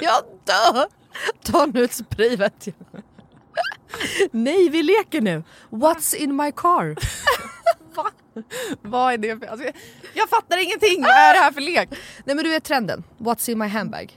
Jag dör! Ta nu ett spray vet jag. Nej, vi leker nu. What's in my car? Va? Vad är det för... Alltså, jag, fattar ingenting! Vad är det här för lek? Nej men du vet trenden. What's in my handbag?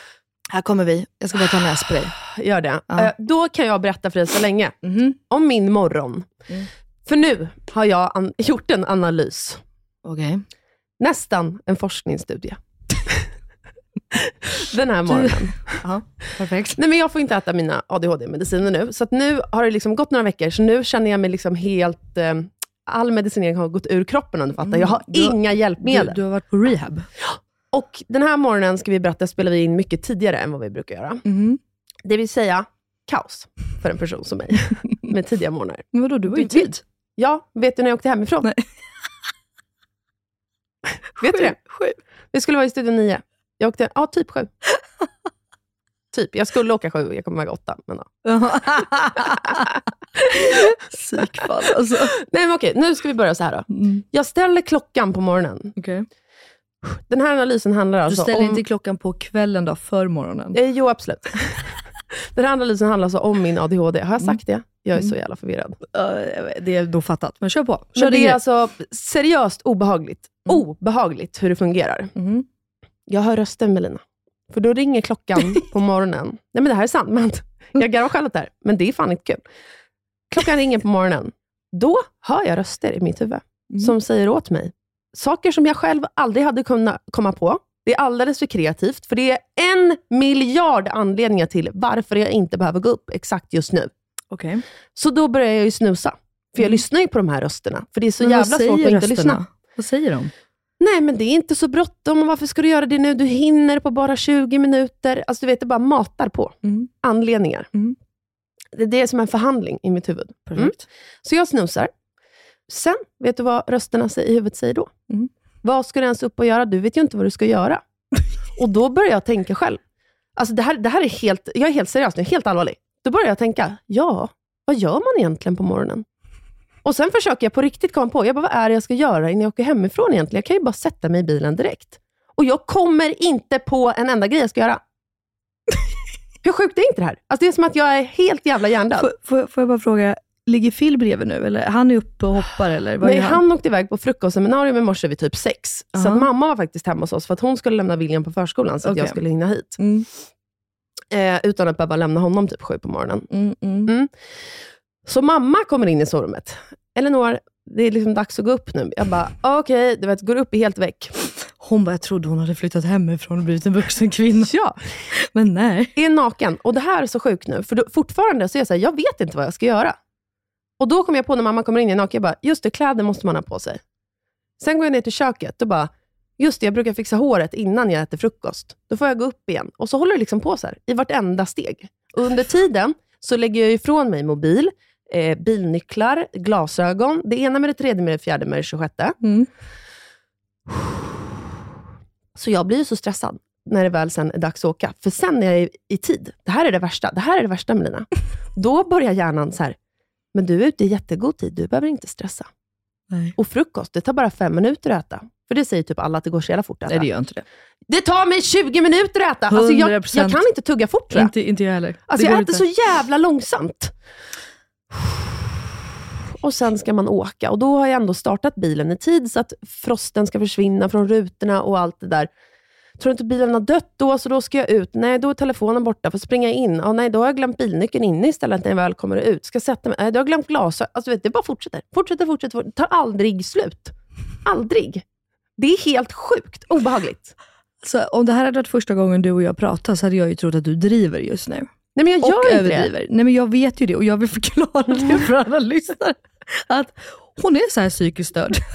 Här kommer vi. Jag ska bara ta en nässpray. Gör det. Ja. Eh, då kan jag berätta för dig så länge Mhm. om min morgon. Mm. För nu har jag gjort en analys. Okej. Nästan en forskningsstudie. Den här morgonen. Ja, perfekt. Nej, men jag får inte äta mina ADHD-mediciner nu. Så nu har det liksom gått några veckor, så nu känner jag mig liksom helt... Eh, all medicinering har gått ur kroppen om du fattar. Jag har Mm, du- inga hjälpmedel. Du, du har varit på rehab. Och den här morgonen, ska vi berätta, spelar vi in mycket tidigare än vad vi brukar göra. Mhm. Det vill säga kaos för en person som mig, med tidiga morgnar. Men vadå, du var ju vet- tid. Ja, vet du när jag åkte hemifrån? Nej. vet du det? Sju. Vi skulle vara i studion nio. Jag åkte, ja, typ sju. typ. Jag skulle åka sju, jag kommer väga åtta. Men ja. Psykfall alltså. Nej men okej, nu ska vi börja så här då. Mm. Jag ställer klockan på morgonen. Okej. Den här analysen handlar Du alltså ställer om... inte klockan på kvällen då, för morgonen? Eh, jo, absolut. Den här analysen handlar alltså om min ADHD. Har jag sagt det? Jag är så jävla förvirrad. det är då fattat, men kör på. Kör Men det är alltså seriöst obehagligt. Mm. Obehagligt hur det fungerar. Mhm. Jag hör rösten Melina. För då ringer klockan på morgonen. Nej men det här är sant, men jag garvar själv åt det här. Men det är fan inte kul. Klockan ringer på morgonen. Då hör jag röster i mitt huvud Mm. som säger åt mig saker som jag själv aldrig hade kunnat komma på. Det är alldeles för kreativt, för det är en miljard anledningar till varför jag inte behöver gå upp exakt just nu. Okej. Så då börjar jag ju snusa. För jag Mm. lyssnar ju på de här rösterna. För det är så Men jävla svårt att inte rösterna? lyssna. Vad säger de? Nej, men det är inte så bråttom. Varför ska du göra det nu? Du hinner på bara 20 minuter. Alltså, du vet, det bara matar på Mm. anledningar. Mm. Det, är som en förhandling i mitt huvud. Mm. Så jag snusar. Sen, vet du vad rösterna i huvudet säger då? Mm. Vad ska du ens upp och göra? Du vet ju inte vad du ska göra. och då börjar jag tänka själv. Alltså det här, det här är helt, jag är helt seriös nu, helt allvarlig. Då börjar jag tänka, ja, vad gör man egentligen på morgonen? Och sen försöker jag på riktigt komma på, jag bara, vad är det jag ska göra innan jag åker hemifrån egentligen? Jag kan ju bara sätta mig i bilen direkt. Och jag kommer inte på en enda grej jag ska göra. Hur sjukt är inte det här? Alltså det är som att jag är helt jävla hjärndöd. Får, får, får jag bara fråga, ligger Phil bredvid nu? Eller han är uppe och hoppar? Eller vad Nej, gör han åkte iväg på frukostseminarium i morse vid typ sex. Så Aha. att mamma var faktiskt hemma hos oss för att hon skulle lämna William på förskolan så att Okej. jag skulle hinna hit. Mm. Eh, utan att behöva lämna honom typ sju på morgonen. Mm, mm. Så mamma kommer in i sovrummet. Elinor, det är liksom dags att gå upp nu. Jag bara, okej, du vet, går upp i helt väck. Hon bara, jag trodde hon hade flyttat hemifrån och blivit en vuxen kvinna. Ja, Men nej. är naken. Och det här är så sjukt nu, för då, fortfarande så är jag så här, jag vet inte vad jag ska göra. Och då kommer jag på när mamma kommer in, är naken, jag bara, just det, kläder måste man ha på sig. Sen går jag ner till köket och bara, just det, jag brukar fixa håret innan jag äter frukost. Då får jag gå upp igen. Och så håller det liksom på så här, i vartenda steg. Och under tiden så lägger jag ifrån mig mobil, eh, bilnycklar, glasögon, det ena med det tredje med det fjärde med det tjugosjätte. Mm. Så jag blir ju så stressad när det väl sen är dags att åka. För sen är jag i, i tid. Det här är det värsta. Det här är det värsta Melina. Då börjar hjärnan så här, men du är ute i jättegod tid. Du behöver inte stressa. nej. Och frukost, det tar bara fem minuter att äta. För det säger typ alla att det går så jävla fort att äta. Nej, det gör inte det. Det tar mig 20 minuter att äta. Alltså jag, 100%. jag kan inte tugga fort tror jag. Inte, inte jag heller. Alltså jag äter inte. så jävla långsamt. Och sen ska man åka. Och då har jag ändå startat bilen i tid, så att frosten ska försvinna från rutorna och allt det där. Tror inte bilen har dött då, så då ska jag ut. Nej, då är telefonen borta. Får springa in. Ja, nej, då har jag glömt bilnyckeln inne istället när jag väl kommer ut. Ska sätta mig. Nej, då har jag glömt glasögon. Alltså, vet, du, det bara fortsätter. Fortsätter, fortsätter. fortsätter. Det tar aldrig slut. Aldrig. Det är helt sjukt obehagligt. Så om det här hade varit första gången du och jag pratade så hade jag ju trott att du driver just nu. Nej, men jag och gör inte det. överdriver. Nej men jag vet ju det och jag vill förklara det för alla lyssnare. Att hon är så här psykiskt störd.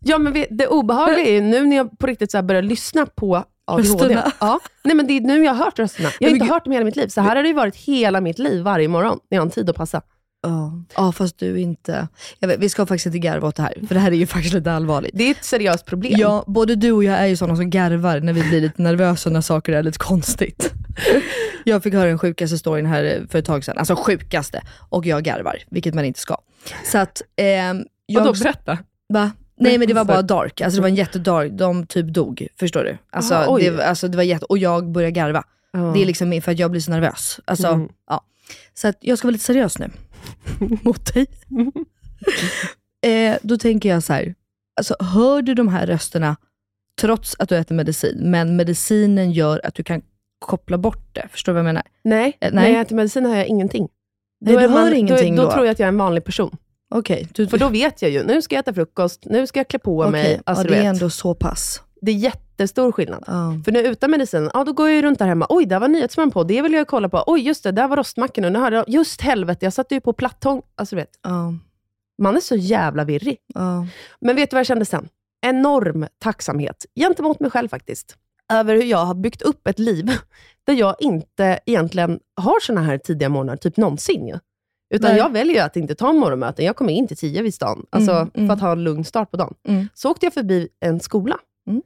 Ja, men det obehagliga är ju nu när jag på riktigt så börjar lyssna på ADHD. Rösterna. Ja. Nej, men det är nu jag har hört rösterna. Jag har inte hört dem hela mitt liv. Så här har det varit hela mitt liv, varje morgon, när jag har en tid att passa. Ja, ja fast du inte... Vet, vi ska faktiskt inte garva åt det här, för det här är ju faktiskt lite allvarligt. Det är ett seriöst problem. Ja, både du och jag är ju sådana som garvar när vi blir lite nervösa när saker är lite konstigt. Jag fick höra den sjukaste storyn här för ett tag sedan, alltså sjukaste, och jag garvar, vilket man inte ska. Så att, ehm, jag... Vadå, berätta. Va? Nej men det var bara dark, alltså det var en jättedark, de typ dog, förstår du? Alltså, Aha, det, alltså det var jätte, och jag började garva. Ja. Det är liksom för att jag blir så nervös. Alltså, Mm. ja. Så att jag ska vara lite seriös nu. Mot dig. eh, då tänker jag så här. Alltså, hör du de här rösterna trots att du äter medicin, men medicinen gör att du kan koppla bort det? Förstår du vad jag menar? Nej, Eh, när nej. jag äter medicin hör jag ingenting. Nej, Då du hör ingenting då? då? Då tror jag att jag är en vanlig person. Okej, du, För då vet jag ju, nu ska jag äta frukost, nu ska jag klä på okej, mig. Alltså, ja, det är ändå så pass. Det är jättestor skillnad. Ja. För nu utan medicin, ja, då går jag runt där hemma. Oj, där var Nyhetsmorgon på. Det vill jag kolla på. Oj, just det, där var rostmackorna. Nu hörde jag, just helvete, jag satte ju på plattång. Alltså, du vet, Ja, man är så jävla virrig. ja. Men vet du vad jag kände sen? Enorm tacksamhet gentemot mig själv faktiskt. Över hur jag har byggt upp ett liv där jag inte egentligen har såna här tidiga morgnar, typ någonsin. Utan Nej. jag väljer ju att inte ta morgonmöten. Jag kommer in till tio vid stan, alltså, Mm, mm. för att ha en lugn start på dagen. Mm. Så åkte jag förbi en skola. Mm.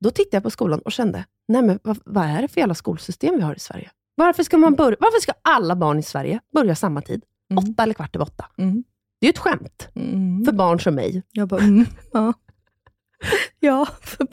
Då tittade jag på skolan och kände, nej men vad, vad är det för jävla skolsystem vi har i Sverige? Varför ska, man börja, varför ska alla barn i Sverige börja samma tid? Mm. Åtta eller kvart över åtta. Mm. Det är ju ett skämt Mm. för barn som mig. Jag bara, mm, ja. Ja, för,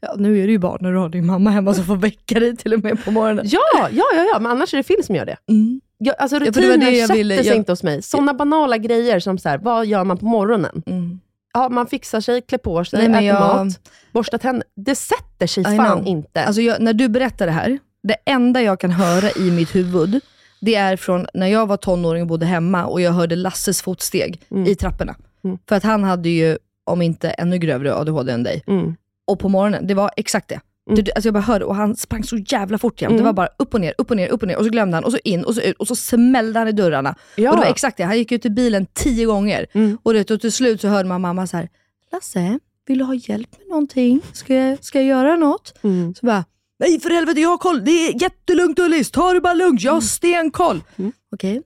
ja, nu är det ju bara när du har din mamma hemma som får väcka dig till och med på morgonen. Ja, ja, ja, ja, men annars är det film som gör det. Mm. Jag, alltså Ja, för det rutiner det jag sätter ville- sig jag- inte hos mig. Sådana banala grejer som så här, vad gör man på morgonen? Mm. Ja, man fixar sig, klär på sig, Nej, äter jag- mat, borstar tänder. Det sätter sig I fan know. inte. Alltså jag, när du berättar det här, det enda jag kan höra i mitt huvud, det är från när jag var tonåring och bodde hemma och jag hörde Lasses fotsteg Mm. i trapporna. Mm. För att han hade ju, om inte ännu grövre ADHD än dig. mm. Och på morgonen, det var exakt det. Mm. Alltså jag bara hörde, och han sprang så jävla fort jämt. Mm. Det var bara upp och ner, upp och ner, upp och ner. Och så glömde han, och så in, och så ut, och så smällde han i dörrarna. ja. Och det var exakt det, han gick ut i bilen tio gånger. Mm. Och, det, och till slut så hörde man mamma så här, Lasse, vill du ha hjälp med någonting? Ska jag, ska jag göra något? Mm. Så bara, nej för helvete jag har koll, det är jättelugnt Ullis, ta det bara lugnt, jag har stenkoll. Mm. Okej,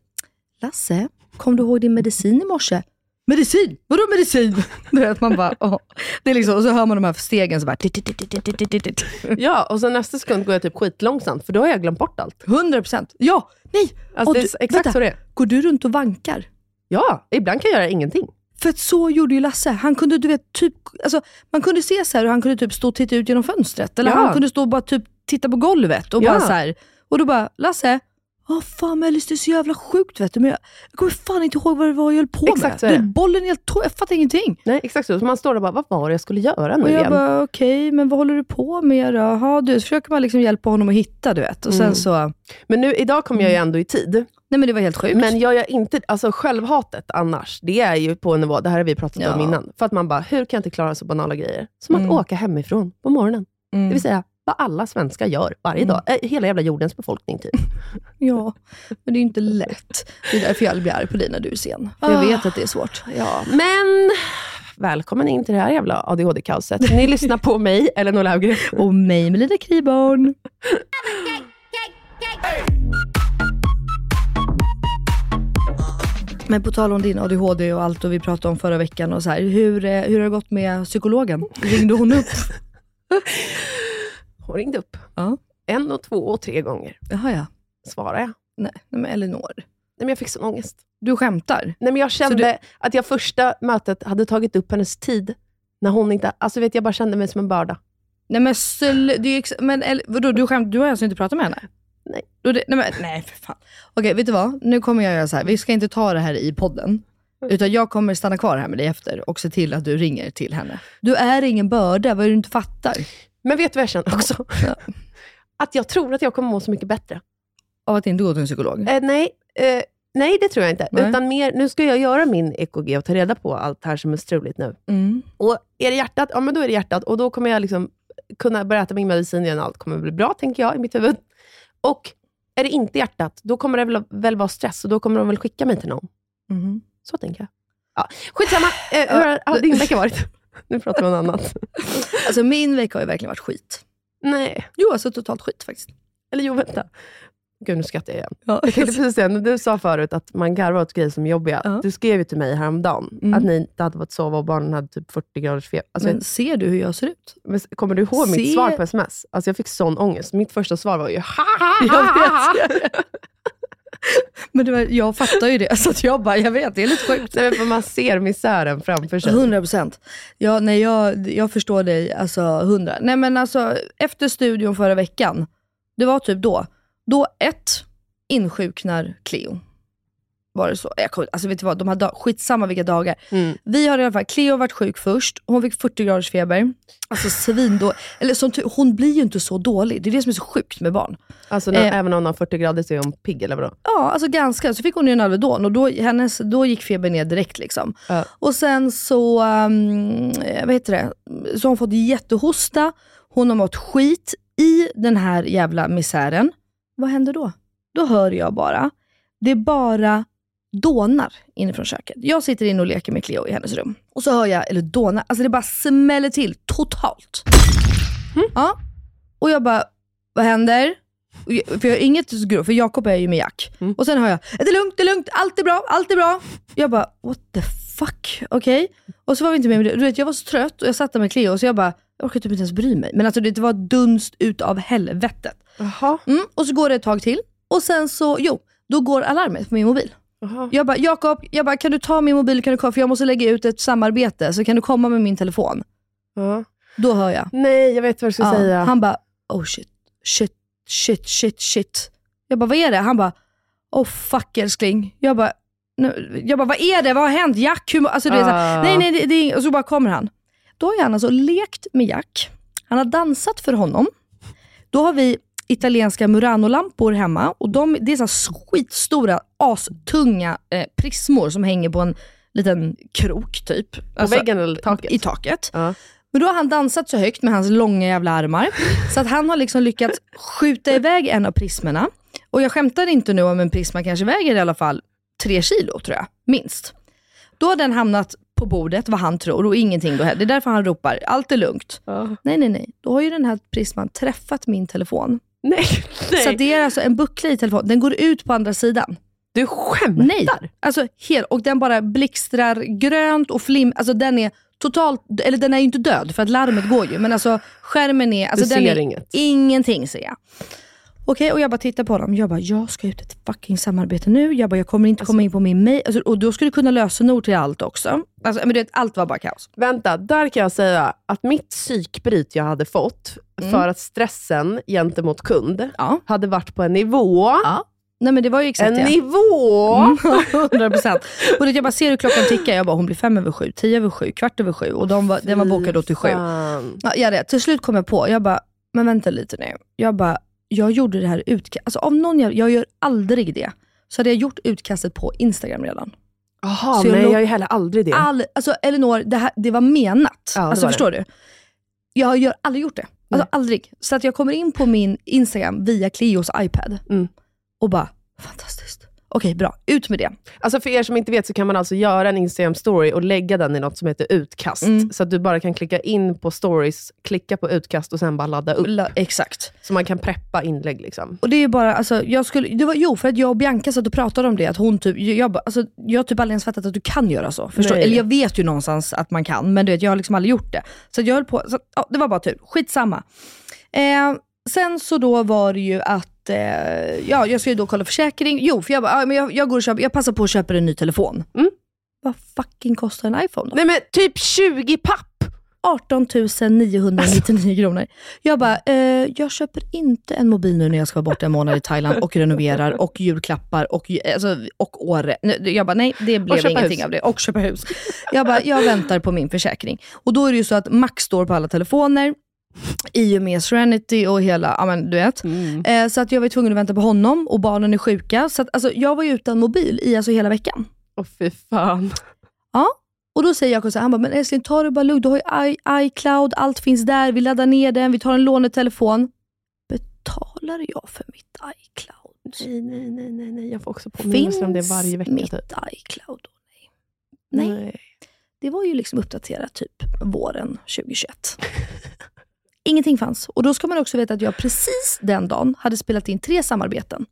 Lasse, kom du ihåg din medicin i morse? Medicin? Vadå medicin? Du vet, man bara, åh. Det är liksom, och så hör man de här stegen så bara, tit, tit, tit, ja, och så nästa sekund går jag typ skitlångsamt, för då har jag glömt bort allt. 100%. Ja, nej. Alltså, Och det är exakt vänta. så det är. Går du runt och vankar? Ja, ibland kan jag göra ingenting. För att så gjorde ju Lasse. Han kunde, du vet, typ, alltså, man kunde se så här hur han kunde typ stå och titta ut genom fönstret. Eller Ja. han kunde stå och bara typ titta på golvet. Och, Ja. bara så här, och då bara, Lasse, Åh fan Mellis, det är så jävla sjukt vet du. Men jag, jag kommer fan inte ihåg vad det var jag höll på Exakt så med. det. Du, bollen helt tom, jag fattar ingenting. Nej, exakt så. så man står där och bara, vad var det jag skulle göra nu Och jag igen? bara, okej, men vad håller du på med då? Jaha, du, så försöker man liksom hjälpa honom att hitta, du vet. Och sen Mm. så, Men nu, idag kom jag ju ändå i tid. Nej men det var helt sjukt. Men jag gör inte, alltså självhatet annars, det är ju på en nivå, det här har vi pratat Ja. om innan, för att man bara, hur kan jag inte klara så banala grejer? Som Mm. att åka hemifrån på morgonen. Mm. Det vill säga, vad alla svenskar gör varje Mm. dag. Eh, Hela jävla jordens befolkning typ. Ja, men det är ju inte lätt. Det är därför jag blir arg på dig när du är sen. För jag Ah. vet att det är svårt. Ja, men välkommen in till det här jävla ADHD-kaoset. Ni lyssnar på mig, Elinor Löfgren. Och mig Melina Kriborn. Men på tal om din ADHD och allt och vi pratade om förra veckan och så här, hur, eh, hur har det gått med psykologen? Ringde hon upp? Hon ringde upp. Ja. En och två och tre gånger Jaha ja. svarade jag. Nej, nej men Elinor. Nej, men jag fick sån ångest. Du skämtar? Nej, men jag kände du- att jag första mötet hade tagit upp hennes tid. När hon inte, alltså vet jag bara kände mig som en börda. Nej men, sl- det är ex- men eller, vadå, du, skämt, du har alltså inte pratat med henne? Nej. Då det, nej, men, nej för fan. Okej, vet du vad? Nu kommer jag göra så här. vi ska inte ta det här i podden. Utan jag kommer stanna kvar här med dig efter och se till att du ringer till henne. Du är ingen börda, vad är det du inte fattar? Men vet du vad jag känner också? Ja. Att jag tror att jag kommer må så mycket bättre. Av att inte gå till en psykolog? Eh, nej, eh, nej, det tror jag inte. Nej. Utan mer, nu ska jag göra min EKG och ta reda på allt här som är struligt nu. Mm. Och är det hjärtat, ja men då är det hjärtat. Och då kommer jag liksom kunna börja äta min medicin igen. Allt kommer bli bra, tänker jag, i mitt huvud. Och är det inte hjärtat, då kommer det väl, väl vara stress och då kommer de väl skicka mig till någon. Mhm. Så tänker jag. Ja, skitsamma. Eh, hur har din vecka varit? Nu pratar vi om annat. Alltså min vecka har ju verkligen varit skit. Nej, Jo, alltså totalt skit faktiskt. eller jo, vänta. Gud, nu skrattar jag igen. Ja. Jag tänkte precis säga, när du sa förut att man garvar åt grejer som är jobbiga. Ja. Du skrev ju till mig häromdagen Mm. att ni inte hade fått sova och barnen hade typ 40 graders feber. Alltså, Men ser du hur jag ser ut? men kommer du ihåg mitt Se- svar på sms? Alltså jag fick sån ångest. Mitt första svar var ju ha ha ha ha. Men var, jag fattar ju det, så att jag bara, jag vet, det är lite sjukt. Nej, för man ser misären framför sig. 100 procent. Ja, nej, jag, jag förstår dig, alltså 100. Nej men alltså, efter studion förra veckan, det var typ då. Då ett, insjuknar Cleo. Var det så? Jag kommer, alltså vet du vad, de har dag, skitsamma vilka dagar. Mm. Vi har i alla fall, Cleo har varit sjuk först, hon fick 40 graders feber. Alltså svin då, eller som hon blir ju inte så dålig. Det är det som är så sjukt med barn. Alltså när, Eh. även om hon har 40 grader så är hon pigg eller vadå? Ja, alltså ganska. Så fick hon ju en Alvedon och då, hennes, då gick febern ner direkt. Liksom. Ja. Och sen så, um, vad heter det? så har hon fått jättehosta, hon har mått skit i den här jävla misären. Vad händer då? Då hör jag bara, det bara dånar inifrån köket. Jag sitter inne och leker med Cleo i hennes rum. Och så hör jag, eller dånar, alltså det bara smäller till totalt. Ja. Och jag bara, vad händer? För jag har inget grov, för Jakob är ju med Jack. Och sen hör jag, det är lugnt, det är lugnt, allt är bra, allt är bra. Jag bara, what the fuck? Okej. Och så var vi inte med med det. Du vet, jag var så trött och jag satt där med Cleo, så jag bara, jag orkar typ inte ens bry mig. Men alltså det var dunst utav helvetet. Mm, och så går det ett tag till. Och sen så, jo, då går alarmet på min mobil. Jaha. Jag bara, Jakob, jag bara, kan du ta min mobil, kan du för jag måste lägga ut ett samarbete, så kan du komma med min telefon? Ja. Då hör jag. Nej, jag vet vad du ska Ja, säga. Han bara, oh shit, shit, shit, shit, shit. Jag bara, vad är det? Han bara, oh fuck älskling. Jag bara, nu, jag bara vad är det? Vad har hänt? Jack, hur, må-" alltså, är så här, Ah. nej, nej, det, det och så bara kommer han. Då har han alltså lekt med Jack. Han har dansat för honom. Då har vi italienska Murano-lampor hemma. Och de, det är så skitstora, astunga eh, prismor som hänger på en liten krok typ. På väggen eller taket? I taket. Ja. Men då har han dansat så högt med hans långa jävla armar, så att han har liksom lyckats skjuta iväg en av prismerna. Och jag skämtar inte nu om en prisma kanske väger i alla fall tre kilo, tror jag. Minst. Då har den hamnat på bordet, vad han tror, och ingenting då heller. Det är därför han ropar, allt är lugnt. Ja. Nej, nej, nej. Då har ju den här prisman träffat min telefon. Nej, Så nej. att det är alltså en buckla i telefonen. Den går ut på andra sidan. Du skämtar? Nej, alltså helt, och den bara blixtrar grönt och flim, alltså den är totalt, eller den är ju inte död för att larmet går ju, men alltså skärmen är, alltså Du den ser är inget. ingenting ser jag. Okej, och jag bara tittar på honom. Jag bara, jag ska ut ett fucking samarbete nu. Jag bara, jag kommer inte komma in på min mail. Alltså, och då skulle du kunna lösenord till allt också. Alltså, men du vet, allt var bara kaos. Vänta, där kan jag säga att mitt psykbryt jag hade fått för att stressen gentemot kund Ja. hade varit på en nivå. ja. Nej men det var ju exakt En det. nivå! Mm, 100 procent. Och det, jag bara ser hur klockan tickar. Jag bara, hon blir fem över sju, tio över sju, kvart över sju. Och de var, den var bokad då till sju. Ja, jag vet. Till slut kom jag på, jag bara, men vänta lite nu. Jag bara, jag gjorde det här utkastet. Alltså av någon jävla, jag gör aldrig det. så hade jag gjort utkastet på Instagram redan. Jaha, jag nej jag är heller aldrig det. All, alltså Elinor, det, här, det var menat. Ja, det alltså var förstår du? Jag har aldrig gjort det. Alltså Nej. aldrig. Så att jag kommer in på min Instagram via Cleos iPad Mm. och bara, fantastiskt. Okej, bra. Ut med det. Alltså för er som inte vet så kan man alltså göra en Instagram-story och lägga den i något som heter utkast. Mm. Så att du bara kan klicka in på stories, klicka på utkast och sen bara ladda upp. La, exakt. Så man kan preppa inlägg. Liksom. Och det är bara, alltså, jag skulle, det var, jo för att jag och Bianca satt och pratade om det, att hon typ, jag, alltså, jag har typ aldrig ens fattat att du kan göra så. Förstår? Nej. Eller jag vet ju någonstans att man kan, men du vet, jag har liksom aldrig gjort det. Så jag höll på, så, ja, det var bara tur. Skitsamma. Eh, sen så då var det ju att, eh, ja jag skulle då kolla försäkring. Jo, för jag bara, ja, men jag, jag går och köper, jag passar på att köpa en ny telefon. Mm. Vad fucking kostar en iPhone då? Nej men typ 20 papp! 18 999 kronor. Jag bara, eh, jag köper inte en mobil nu när jag ska vara borta en månad i Thailand och renoverar och julklappar och, ju- alltså, och Åre. Jag bara, nej det blev ingenting hus. av det. Och köpa hus. Jag bara, jag väntar på min försäkring. Och då är det ju så att Max står på alla telefoner i och med Serenity och hela, ja men du vet. Eh, så att jag var tvungen att vänta på honom och barnen är sjuka. Så att, alltså, jag var ju utan mobil i alltså hela veckan. Åh fy fan. Ja. Och då säger Jakob så här, han bara, men älskling ta det bara lugnt, du har ju I- iCloud, allt finns där, vi laddar ner den, vi tar en lånetelefon. Betalar jag för mitt iCloud? Nej, nej, nej, nej, nej. Jag får också påminnelser om det varje vecka. mitt Typ. iCloud? Nej. Nej. Det var ju liksom uppdaterat typ våren 2021. Ingenting fanns. Och då ska man också veta att jag precis den dagen hade spelat in tre samarbeten.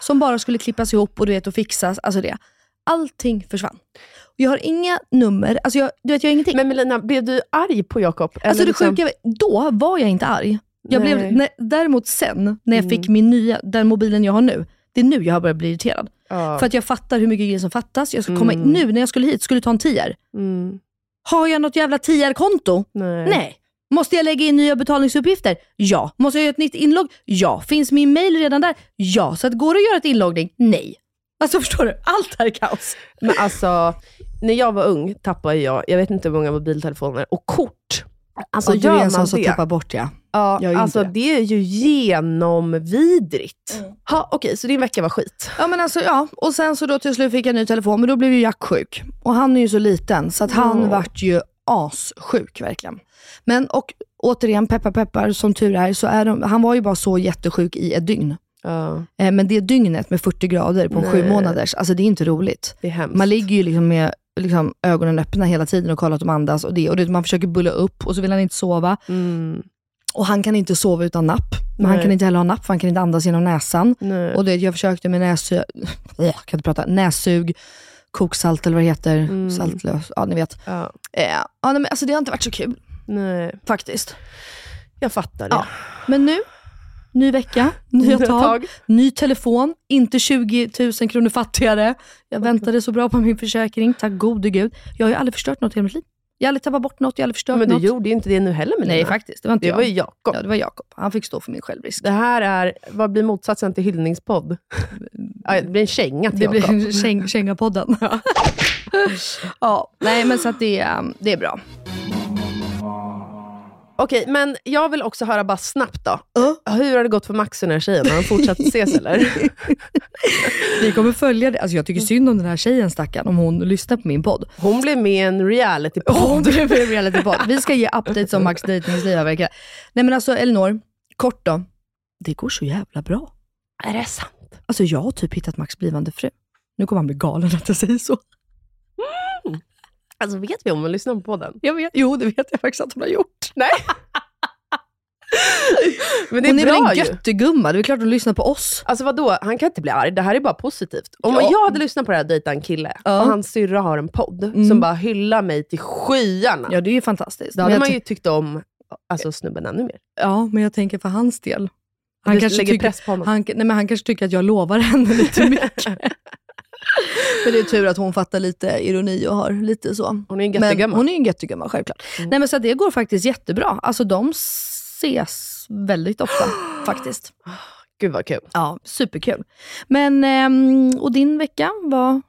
Som bara skulle klippas ihop och du vet och fixas. Alltså det. Allting försvann. Jag har inga nummer, alltså jag, du vet jag har ingenting. Men Melina, blev du arg på Jakob? Alltså det liksom- sjuka, då var jag inte arg. Jag Nej. blev, när, däremot sen, när jag Mm. fick min nya, den mobilen jag har nu, det är nu jag har börjat bli irriterad. Ja. För att jag fattar hur mycket grejer som fattas. Jag ska komma, Mm. Nu när jag skulle hit, skulle ta en tier. Mm. Har jag något jävla tier-konto? Nej. Nej. Måste jag lägga in nya betalningsuppgifter? Ja. Måste jag göra ett nytt inlogg? Ja. Finns min mail redan där? Ja. Så att går det att göra ett inloggning? Nej. Alltså förstår du? Allt här är kaos. Men alltså, när jag var ung tappade jag, jag vet inte hur många mobiltelefoner och kort. Alltså Ja, du är gör en sån man som det, tappar bort ja. ja, alltså det. det är ju genomvidrigt. Ha, Okej, så din vecka var skit. Ja men alltså ja, och sen så då till slut fick jag en ny telefon, men då blev ju Jack sjuk. Och han är ju så liten, så att han Ja. vart ju assjuk verkligen. Men och återigen, peppar peppar, som tur är, så är de, han var ju bara så jättesjuk i ett dygn. Ja, Eh, men det dygnet med 40 grader på Nej. sju månaders, alltså det är inte roligt. är. Man ligger ju liksom med liksom, ögonen öppna hela tiden och kollar att de andas och det. Och det, man försöker bulla upp och så vill han inte sova. Mm. Och han kan inte sova utan napp. Men han Nej. kan inte heller ha napp för han kan inte andas genom näsan. Nej. Och det, jag försökte med nässug, jag kan inte prata, nässug, koksalt eller vad det heter, Mm. saltlös, ja ni vet. ja, Eh, ja, nej, men alltså det har inte varit så kul nej, faktiskt. jag fattar det. Ja. Men nu, ny vecka, nya tag, ny telefon, inte 20 000 kronor fattigare. Jag väntade så bra på min försäkring, tack gode gud. Jag har ju aldrig förstört något i hela mitt liv. Jag har aldrig tappat bort något, jag har aldrig förstört Men du något. gjorde ju inte det nu heller Melina. Nej faktiskt, det var inte Det jag. var ju Jakob. Ja, det var Jakob. Han fick stå för min självrisk. Det här är, vad blir motsatsen till hyllningspodd? Ja, det blir en känga till Det Jakob. blir käng, Kängapodden. Ja. ja, nej men så att det, är- det är bra. Okej, men jag vill också höra bara snabbt då. Hur har det gått för Max och den här tjejen? Har de fortsatt ses eller? Vi kommer följa det. Alltså jag tycker synd om den här tjejen stackarn, om hon lyssnar på min podd. Hon blev med i en Hon realitypodd. blev en realitypodd. Vi ska ge updates om Max dejtingsliv verkar. Nej men alltså Elinor, kort då. Det går så jävla bra. Är det sant? Alltså jag har typ hittat Max blivande fru. Nu kommer han bli galen att jag säger så. Alltså vet vi om hon lyssnar på podden? Jag vet, jo, det vet jag faktiskt att hon har gjort. Nej. Men det är hon är bra väl en göttegumma, det är klart hon lyssnar på oss. Alltså vadå, han kan inte bli arg. Det här är bara positivt. Om Ja. jag hade lyssnat på det här dejta en kille Ja. och hans syrra har en podd Mm. som bara hyllar mig till skyarna. Ja, det är ju fantastiskt. Då hade man ju tyckt om alltså, snubben ännu mer. Ja, men jag tänker för hans del. Han Du kanske, tycker, press på honom. han, nej, men han kanske tycker att jag lovar henne lite mycket. men det är tur att hon fattar lite ironi och har lite så. Hon är en göttegumma. hon är en göttegumma, självklart. Nej, men så det går faktiskt jättebra. Alltså de ses väldigt ofta faktiskt. Gud vad kul. Ja, superkul. Men, ehm, och din vecka var...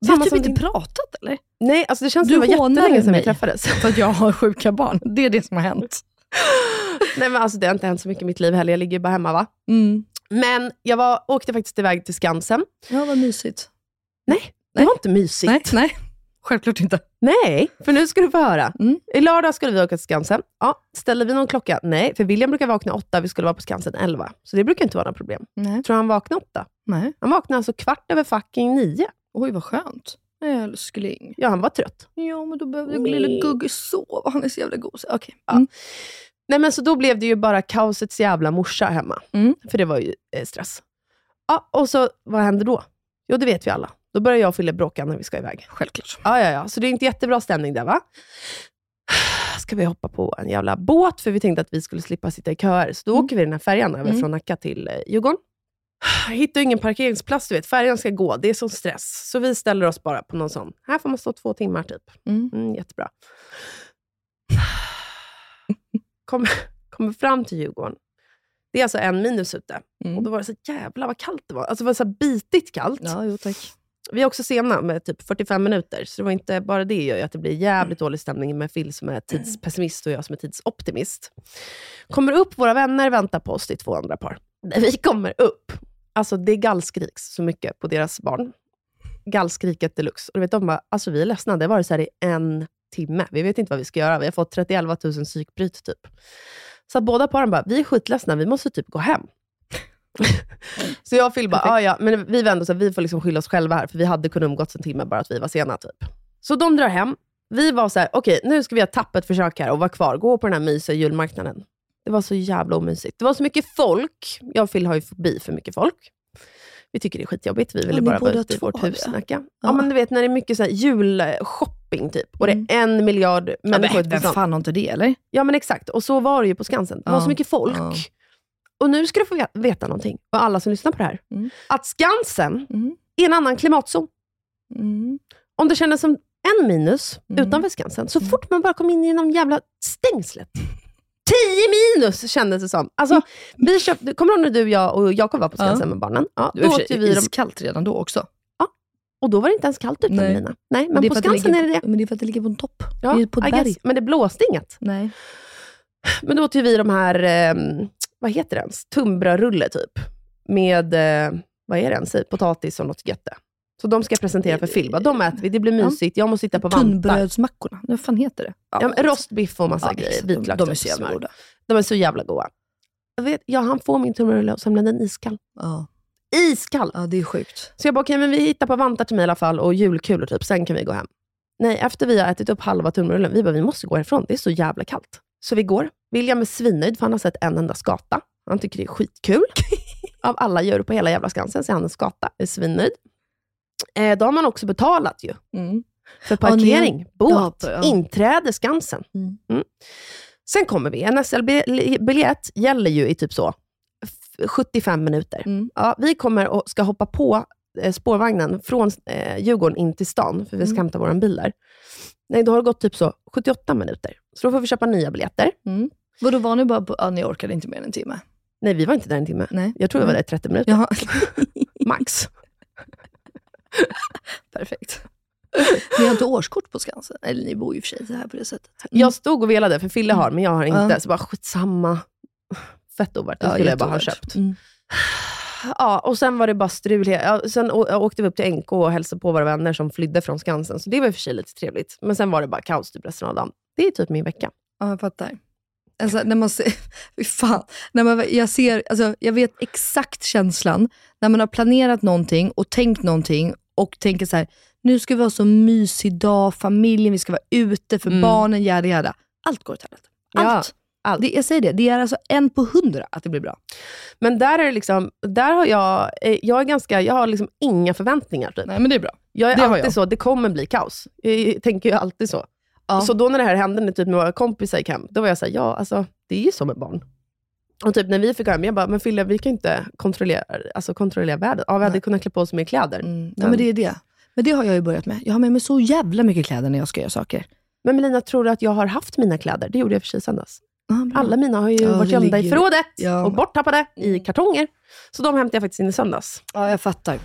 Vi har typ inte din. pratat eller? Nej, alltså det känns Du som det var jättelänge sedan vi träffades. För att jag har sjuka barn. Det är det som har hänt. Nej men alltså det har inte hänt så mycket i mitt liv heller. Jag ligger bara hemma va. Mm. Men jag var, åkte faktiskt iväg till Skansen. Ja, vad mysigt. Nej, det var inte mysigt. Nej, nej. Självklart inte. Nej, för nu ska du få höra. Mm. I lördag skulle vi åka till Skansen. Ja, ställde vi någon klocka? Nej, för William brukar vakna åtta, vi skulle vara på Skansen elva. Så det brukar inte vara några problem. Nej. Tror han vaknade åtta? nej. Han vaknade alltså kvart över fucking nio. Oj, vad skönt. Älskling. Ja, han var trött. Ja, men då behövde lille Gugge sova. Han är så jävla gosig. Okej. Ja. Mm. Nej, men så då blev det ju bara kaosets jävla morsa hemma. Mm. För det var ju eh, stress. Ja, och så vad händer då? Jo, det vet vi alla. Då börjar jag och Fille bråka när vi ska iväg. Självklart. Ja, ja, ja. Så det är inte jättebra stämning där, va? Ska vi hoppa på en jävla båt, för vi tänkte att vi skulle slippa sitta i köer. Så då åker vi den här färjan över Mm. från Nacka till eh, Djurgården. Hittar ingen parkeringsplats, du vet. Färjan ska gå. Det är sån stress. Så vi ställer oss bara på någon sån. Här får man stå två timmar typ. Mm. Mm, jättebra. Kommer, kommer fram till Djurgården. Det är alltså en minus ute. Mm. Och då var det så jävla vad kallt det var. Alltså det var så bitigt kallt. Ja, jo tack. Vi är också sena med typ 45 minuter, så det var inte bara det gör ju att det blir jävligt dålig stämning med Phil som är tidspessimist och jag som är tidsoptimist. Kommer upp, våra vänner väntar på oss, är två andra par. När vi kommer upp, alltså det gallskriks så mycket på deras barn. Gallskriket deluxe. Och du vet, de bara, alltså vi är ledsna, det har varit så här i en timme. Vi vet inte vad vi ska göra. Vi har fått 31 000 psykbryt typ. Så båda paren bara, vi är skitledsna, vi måste typ gå hem. så jag och Phil bara, ah, ja, men vi var ändå så här, vi får liksom skylla oss själva här, för vi hade kunnat umgåtts en timme, bara att vi var sena. typ. Så de drar hem. Vi var så här, okej, nu ska vi ha tappet försök här och vara kvar. Gå på den här mysiga julmarknaden. Det var så jävla omysigt. Det var så mycket folk. Jag och Phil har ju förbi för mycket folk. Vi tycker det är skitjobbigt. Vi ville ni bara vara ute i vårt hus. Nacka. Ja. Ja. men du vet när det är mycket så här julshopping typ. Och det är en miljard Mm. Ja, människor. men, fan har inte det, eller? Ja men exakt, och så var det ju på Skansen. Det var Ja, så mycket folk. Ja. Och nu ska du få ve- veta någonting, och alla som lyssnar på det här. Mm. Att Skansen Mm. är en annan klimatzon. Mm. Om det kändes som en minus Mm. utanför Skansen, så fort man bara kom in genom jävla stängslet. 10 minus kändes det som. Alltså, vi köpte, kommer du ihåg när du, jag och Jakob var på Skansen Ja. med barnen? Ja, Det då åkte vi iskallt redan då också. och då var det inte ens kallt ute Nej. Lina. Nej, men det på Skansen ligger är det det. Men det är för att det ligger på en topp. Ja, det är på ett berg. Men det blåste inget. Nej. Men då åt ju vi de här, eh, vad heter det ens? Tunnbrödsrulle typ. Med, eh, vad är det ens? Potatis och något götte. Så de ska jag presentera för Phil. De äter vi, det blir mysigt. Jag måste sitta på vantar. Tunnbrödsmackorna. Vad fan heter det? Ja, men rostbiff och massa Ja, grejer. exakt. De- Vitlök, De är typ, så jävla smör. goda. De är så jävla goda. Jag vet, ja, han får min tunnbrödsrulle och sen blir den iskall. Ja. Iskall! ja, det är sjukt. Så jag bara, okej, men vi hittar på vantar till mig i alla fall och julkulor typ, sen kan vi gå hem. Nej, efter vi har ätit upp halva tunnbrödsrullen, vi bara, vi måste gå härifrån. Det är så jävla kallt. Så vi går. William är svinnöjd för han har sett en enda skata. Han tycker det är skitkul. Av alla djur på hela jävla Skansen så är han en skata. Är svinnöjd. Eh, då har man också betalat ju. Mm. För Ja, parkering, båt, ja, ja. inträde, Skansen. Mm. Mm. Sen kommer vi. En SL-biljett gäller ju i typ så f- 75 minuter. Mm. Ja, vi kommer och ska hoppa på eh, spårvagnen från eh, Djurgården in till stan, för vi ska Mm. hämta vår bil där. Nej, då har det gått typ så 78 minuter. Så då får vi köpa nya biljetter. Mm. Vadå, var ni bara på... Ja, ni orkade inte mer än en timme? Nej, vi var inte där en timme. Nej. Jag tror vi var där i 30 minuter, Jaha. max. Perfekt. Ni har inte årskort på Skansen? Eller ni bor ju i och för sig så här på det sättet. Jag stod och velade, för Fille har, men jag har inte. Ja. Så bara, skitsamma. Fett ovärt. Det Ja, skulle jag bara ha köpt. Mm. Ja, och sen var det bara strul. Ja, sen åkte vi upp till NK och hälsade på våra vänner som flydde från Skansen. Så det var i och för sig lite trevligt. Men sen var det bara kaos typ resten av dagen. Det är typ min vecka. Ja, jag fattar. Alltså, när man ser, fan. När man, jag, ser, alltså, jag vet exakt känslan när man har planerat någonting och tänkt någonting och tänker så här, nu ska vi ha så mysig dag, familjen, vi ska vara ute för Mm. barnen, jada jada. Allt går åt helvete. Ja, Allt. Allt. Det, jag säger det, det är alltså en på hundra att det blir bra. Men där är liksom, där har jag, eh, jag är ganska, jag har liksom inga förväntningar. Typ. Nej, men det är bra. Jag är det alltid jag. så, det kommer bli kaos. Jag tänker ju alltid så. Ja. Så då när det här hände typ med våra kompisar gick hem, då var jag såhär, ja alltså det är ju som med barn. Och typ när vi fick gå hem, jag bara, men Fille vi kan inte kontrollera, alltså, kontrollera vädret. Ja, vi hade Nej. kunnat klä på oss mer kläder. Mm. Men- Nej, men det är det. Men det har jag ju börjat med. Jag har med mig så jävla mycket kläder när jag ska göra saker. Men Melina, tror du att jag har haft mina kläder? Det gjorde jag för sig söndags. Alla mina har ju Ja, varit gömda i förrådet Ja. och borttappade i Mm. kartonger. Så de hämtade jag faktiskt in i söndags. Ja, jag fattar.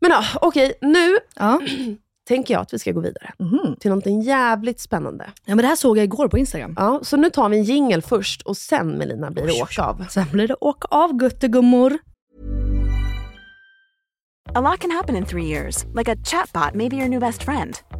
Men ja, okej, nu Ja. tänker jag att vi ska gå vidare Mhm. till någonting jävligt spännande. ja, men det här såg jag igår på Instagram. Ja, så nu tar vi en jingle först och sen Melina blir det åka av. Sen blir det åka av guttegummor. A lot can happen in three years, like a chatbot may be your new best friend.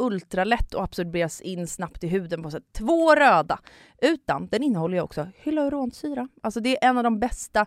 ultralätt och absorberas in snabbt i huden på sätt två röda. Utan den innehåller ju också hyaluronsyra. Alltså det är en av de bästa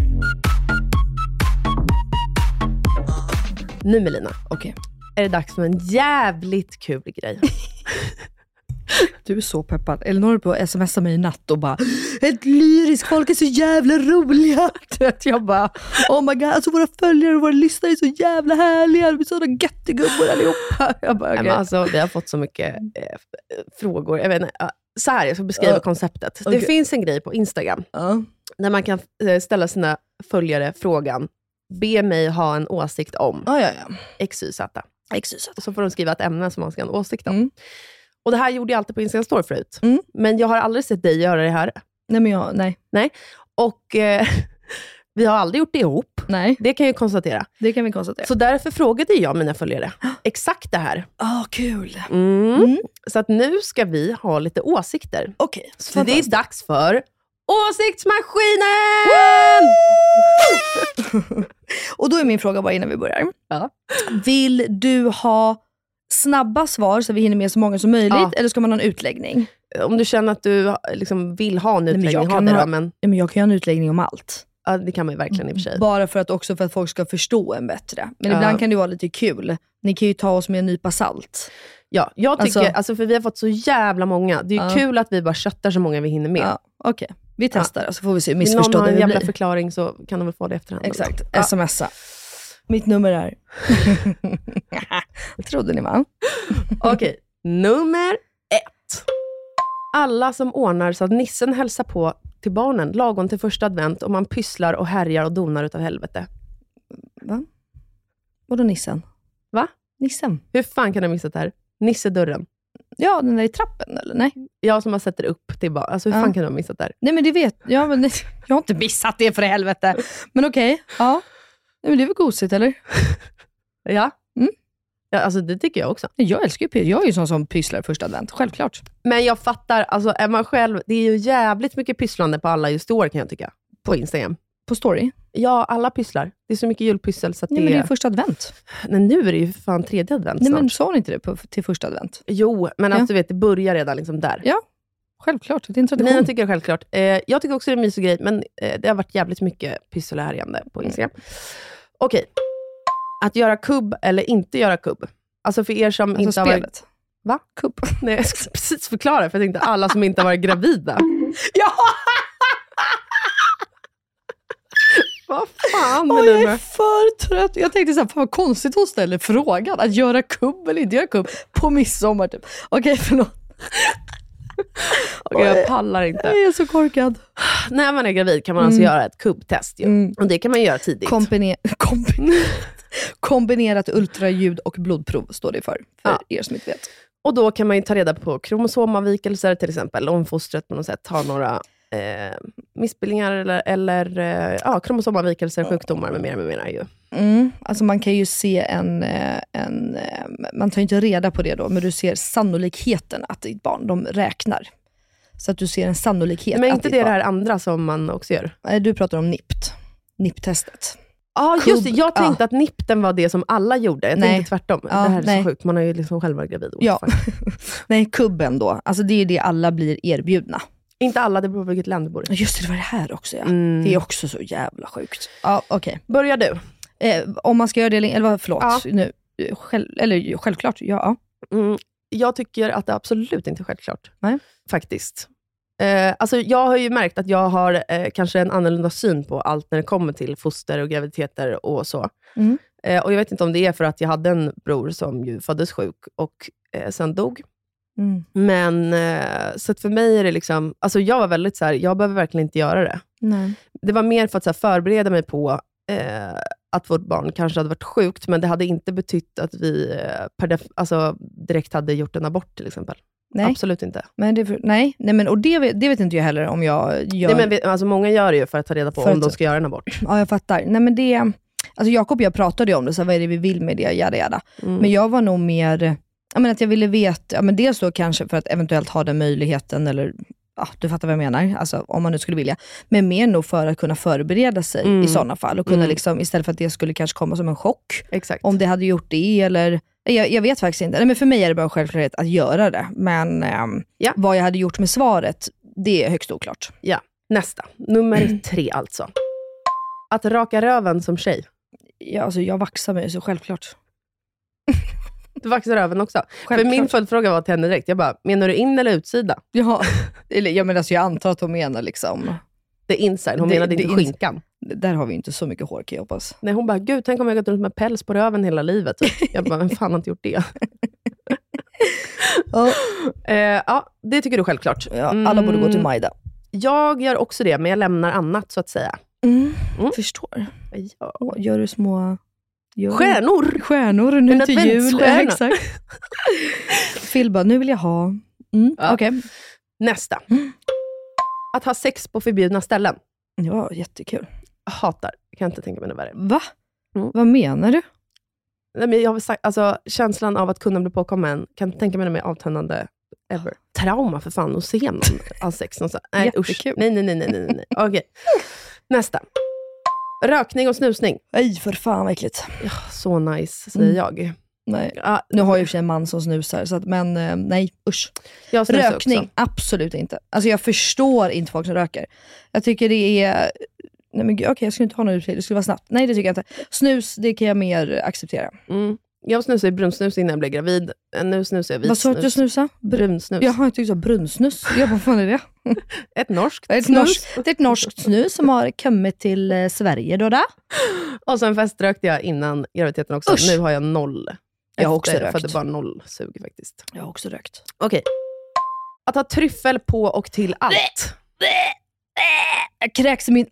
Nu Melina, Okej. är det dags för en jävligt kul grej. Du är så peppad. Elinor höll på att smsa mig i natt och bara Ett lyriskt folk är så jävla roliga. Jag bara Oh my god, alltså våra följare och våra lyssnare är så jävla härliga. De är sådana göttegubbor allihopa. Jag bara, Nej, okay. men alltså, vi har fått så mycket eh, frågor. Jag vet inte, så här, jag ska beskriva Ja. konceptet. Okej. Det finns en grej på Instagram ja. där man kan eh, ställa sina följare frågan, be mig ha en åsikt om Ja, ja, ja. XYZ. Exakt. Och så får de skriva ett ämne som man ska ha en åsikt om. Mm. Och det här gjorde jag alltid på Instagram story förut. Mm. Men jag har aldrig sett dig göra det här. Nej men jag, nej. Och eh, vi har aldrig gjort det ihop. Nej, Det kan jag konstatera. det kan vi konstatera. Så därför frågade jag mina följare exakt det här. Ah, kul. Mm. Mm. Så att nu ska vi ha lite åsikter. Okej, Så det är dags för Åsiktsmaskinen! Och då är min fråga bara innan vi börjar. Ja. Vill du ha snabba svar så vi hinner med så många som möjligt Ja. eller ska man ha en utläggning? Om du känner att du liksom vill ha en men utläggning, jag ha kan det ha- då. Men Ja, men jag kan ha en utläggning om allt. ja, det kan man ju verkligen i och för sig. Bara för att också för att folk ska förstå en bättre. Men Ja. ibland kan det vara lite kul. Ni kan ju ta oss med en nypa salt. Ja, jag tycker, Alltså- alltså, för vi har fått så jävla många. Det är Ja. kul att vi bara köttar så många vi hinner med. Ja, Okej, vi testar så får vi se hur Vill någon ha missförstådda en vi jävla blir. förklaring så kan de väl få det i efterhand. Exakt, Ja. smsa. Mitt nummer är... Det trodde ni va? Okej, nummer ett. Alla som ordnar så att nissen hälsar på till barnen lagom till första advent och man pysslar och härjar och donar utav helvete. Va? Vadå nissen? Va? Nissen? Hur fan kan du ha missat det här? Nissedörren. Ja, den där i trappen eller? Nej. Jag som har sett det upp till barn. Alltså hur Ja. fan kan du ha missat det här? Nej men det vet jag. Men jag har inte missat det för helvete. Men okej, ja. Nej, men det är väl gosigt eller? Ja. Mm. ja, alltså det tycker jag också. Jag älskar ju py- Jag är ju sån som pysslar första advent, självklart. Men jag fattar, alltså är man själv, det är ju jävligt mycket pysslande på alla just år kan jag tycka. På Instagram. På story? Ja, alla pysslar. Det är så mycket julpyssel så att Nej, det, men det är första advent. Nej, nu är det ju fan tredje advent Nej, snart. men sa hon inte det på, till första advent? Jo, men Ja. alltså, du vet, det börjar redan liksom där. Ja, självklart. Det är en tradition. Nina tycker det är självklart. Eh, jag tycker också det är en mysig grej, men eh, det har varit jävligt mycket pyssel och härjande på Instagram. Okej. Att göra kubb eller inte göra kubb. Alltså för er som Alltså inte har varit... Va? Kubb. Nej, jag ska precis förklara, för jag tänkte alla som inte har varit gravida. Ja! Vad fan dig jag är för trött. Jag tänkte så här, fan vad konstigt hon ställer frågan. Att göra kubb eller inte göra kubb på midsommar. Typ. Okej, förlåt. Okej, jag pallar inte. Jag är så korkad. När man är gravid kan man alltså Mm. göra ett kubbtest. Ju. Mm. Och det kan man göra tidigt. Kombine- kombine- kombinerat ultraljud och blodprov står det för, för Ja. er som inte vet. Och då kan man ju ta reda på kromosomavvikelser till exempel, om fostret på något sätt har några eh, missbildningar eller, eller eh, ja, kromosomavvikelser, sjukdomar med mera. Med mera ju. Mm. Alltså man kan ju se en, eh, en... eh, Man tar inte reda på det då, men du ser sannolikheten att ditt barn, de räknar. Så att du ser en sannolikhet Men är inte det det barn, här andra som man också gör? Nej, Du pratar om NIPT. NIPT-testet. Ja, Kubb, just det. Jag ja. tänkte att nipten var det som alla gjorde. Jag Nej. tänkte tvärtom. Ja, det här är nej. så sjukt. Man har ju liksom själv varit gravid. Ja. Nej, kubben då. Alltså det är det alla blir erbjudna. Inte alla, det beror på vilket land du bor i. Just det, det var det här också ja. Mm. Det är också så jävla sjukt. Ja, okej. Börjar du? Eh, om man ska göra det, eller vad, förlåt. Ja. Nu, själv, eller självklart, ja. Mm, jag tycker att det absolut inte är självklart. Nej. Faktiskt. Eh, alltså jag har ju märkt att jag har eh, kanske en annorlunda syn på allt när det kommer till foster och graviditeter och så. Mm. Eh, och Jag vet inte om det är för att jag hade en bror som ju föddes sjuk och eh, sen dog. Mm. Men eh, så för mig är det liksom, alltså jag var väldigt så här, jag behöver verkligen inte göra det. Nej. Det var mer för att så förbereda mig på eh, att vårt barn kanske hade varit sjukt, men det hade inte betytt att vi eh, per alltså, direkt hade gjort en abort till exempel. Nej. Absolut inte. Men det, nej, nej men, och det, vet- det vet inte jag heller om jag gör. Nej, men, alltså, många gör det ju för att ta reda på För om att- de ska göra en abort. Ja, jag fattar. Nej, men det, alltså Jakob och jag pratade ju om det, så här, vad är det vi vill med det, jada jada. Mm. Men jag var nog mer, jag menar, att jag ville veta, ja, men dels då kanske för att eventuellt ha den möjligheten, eller ja, du fattar vad jag menar, alltså, om man nu skulle vilja. Men mer nog för att kunna förbereda sig Mm. i sådana fall. Och kunna Mm. liksom, istället för att det skulle kanske komma som en chock, Exakt. om det hade gjort det, eller jag, jag vet faktiskt inte. Nej, men för mig är det bara en självklarhet att göra det. Men ehm, Ja. vad jag hade gjort med svaret, det är högst oklart. Ja, nästa. Nummer tre alltså. Att raka röven som tjej. Ja, alltså, jag vaxar mig, så självklart. Du vaxar röven också. För Självklart. min följdfråga var till henne direkt, jag bara, menar du in eller utsida? Ja, eller, ja men alltså, jag antar att hon menar liksom, Det är inside, hon Det- menade det inte skinkan. där har vi inte så mycket hår kan jag hoppas. Nej, hon bara, gud tänk om jag gått runt med päls på röven hela livet. Typ. Jag bara, vem fan har inte gjort det? Ja. Eh, ja, det tycker du självklart. Ja, alla borde gå till Mm, Majda. Jag gör också det, men jag lämnar annat så att säga. Mm. Mm. Förstår. Ja. Gör du små... Gör Stjärnor! Stjärnor nu till jul. adventsstjärna. exakt. Phil bara, nu vill jag ha... Mm. Ja. Okej. Nästa. Mm. Att ha sex på förbjudna ställen. Ja, jättekul. Jag hatar. Jag kan inte tänka mig något värre. Va? Mm. Vad menar du? Nej, men jag har sagt, alltså, känslan av att kunna bli påkommen, kan inte tänka mig något mer avtändande ever. Trauma för fan, att se någon ha sex någonstans. Nej usch. Nej, nej. nej, nej, nej. Okej. Nästa. Rökning och snusning. Nej, för fan vad äckligt. Ja, så nice, säger Mm. jag. Nej. Ja, Nu har jag i och för sig en man som snusar, så att, men eh, nej usch. jag snusar Rökning, också. absolut inte. Alltså jag förstår inte folk som röker. Jag tycker det är... Nej men gud, okej jag skulle inte ha något utflykt, det skulle vara snabbt. Nej det tycker jag inte. Snus, det kan jag mer acceptera. Mm. Jag snusade brunsnus innan jag blev gravid. Nu snusar jag Vad sa du att du snusade? Br- Brunsnus. Jaha, jag tyckte du sa brunsnus. Jag bara, vad fan är det? Ett norskt ett, snus. norskt, det är ett norskt snus som har kommit till eh, Sverige då. då. Och sen feströkte jag innan graviditeten också. Usch. Nu har jag noll. Jag har också rökt. För det bara noll sug faktiskt. Jag har också rökt. Okej. Att ha tryffel på och till allt. Jag kräks i min,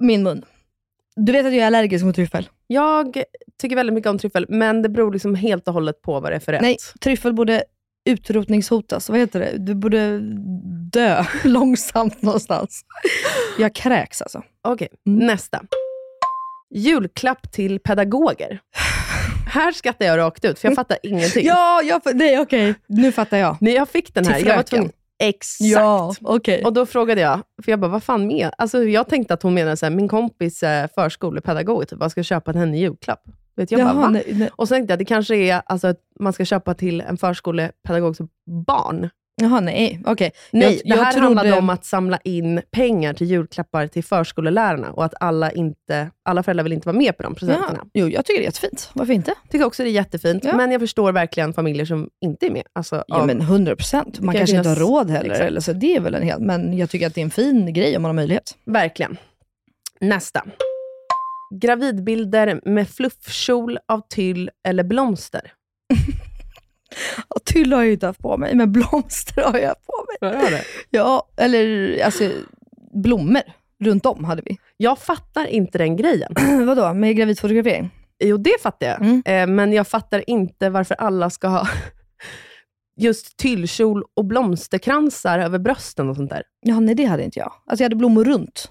min mun. Du vet att jag är allergisk mot tryffel? Jag tycker väldigt mycket om tryffel, men det beror liksom helt och hållet på vad det är för rätt. Nej, tryffel borde utrotningshotas. Vad heter det? Du borde dö långsamt någonstans. Jag kräks alltså. Okej, Mm. nästa. Julklapp till pedagoger. här skrattar jag rakt ut, för jag fattar ingenting. Ja, jag, nej okej. Nu fattar jag. Nej, jag fick den Till här. Jag var tvungen. Exakt. Ja, okej. Och då frågade jag, för jag bara, vad fan med? Alltså, jag tänkte att hon menade så här, min kompis förskolepedagog, typ, jag ska köpa till henne i julklapp. Vet jag Jaha, va? nej, nej. Och så tänkte jag, det kanske är alltså, att man ska köpa till en förskolepedagogs barn. Jaha, nej. Okej. Nej, Jag- det jag här trodde- handlade om att samla in pengar till julklappar till förskolelärarna och att alla, inte, alla föräldrar vill inte vara med på de presenterna. Ja. Jo, jag tycker det är jättefint. Varför inte? tycker också det är jättefint, Ja. men jag förstår verkligen familjer som inte är med. Alltså, Ja, av- men 100 procent. Man kan kanske inte har finnas- råd heller. Exakt. Eller så. Det är väl en hel, men jag tycker att det är en fin grej om man har möjlighet. Verkligen. Nästa. Gravidbilder med fluffkjol av tyll eller blomster. Och tyll har jag ju inte haft på mig, men blomster har jag på mig. Ja, eller alltså blommor runt om hade vi. Jag fattar inte den grejen. Vadå, med gravidfotografering? Jo, det fattar jag. Mm. Eh, men jag fattar inte varför alla ska ha just tyllkjol och blomsterkransar över brösten och sånt där. Ja, nej det hade inte jag. Alltså jag hade blommor runt.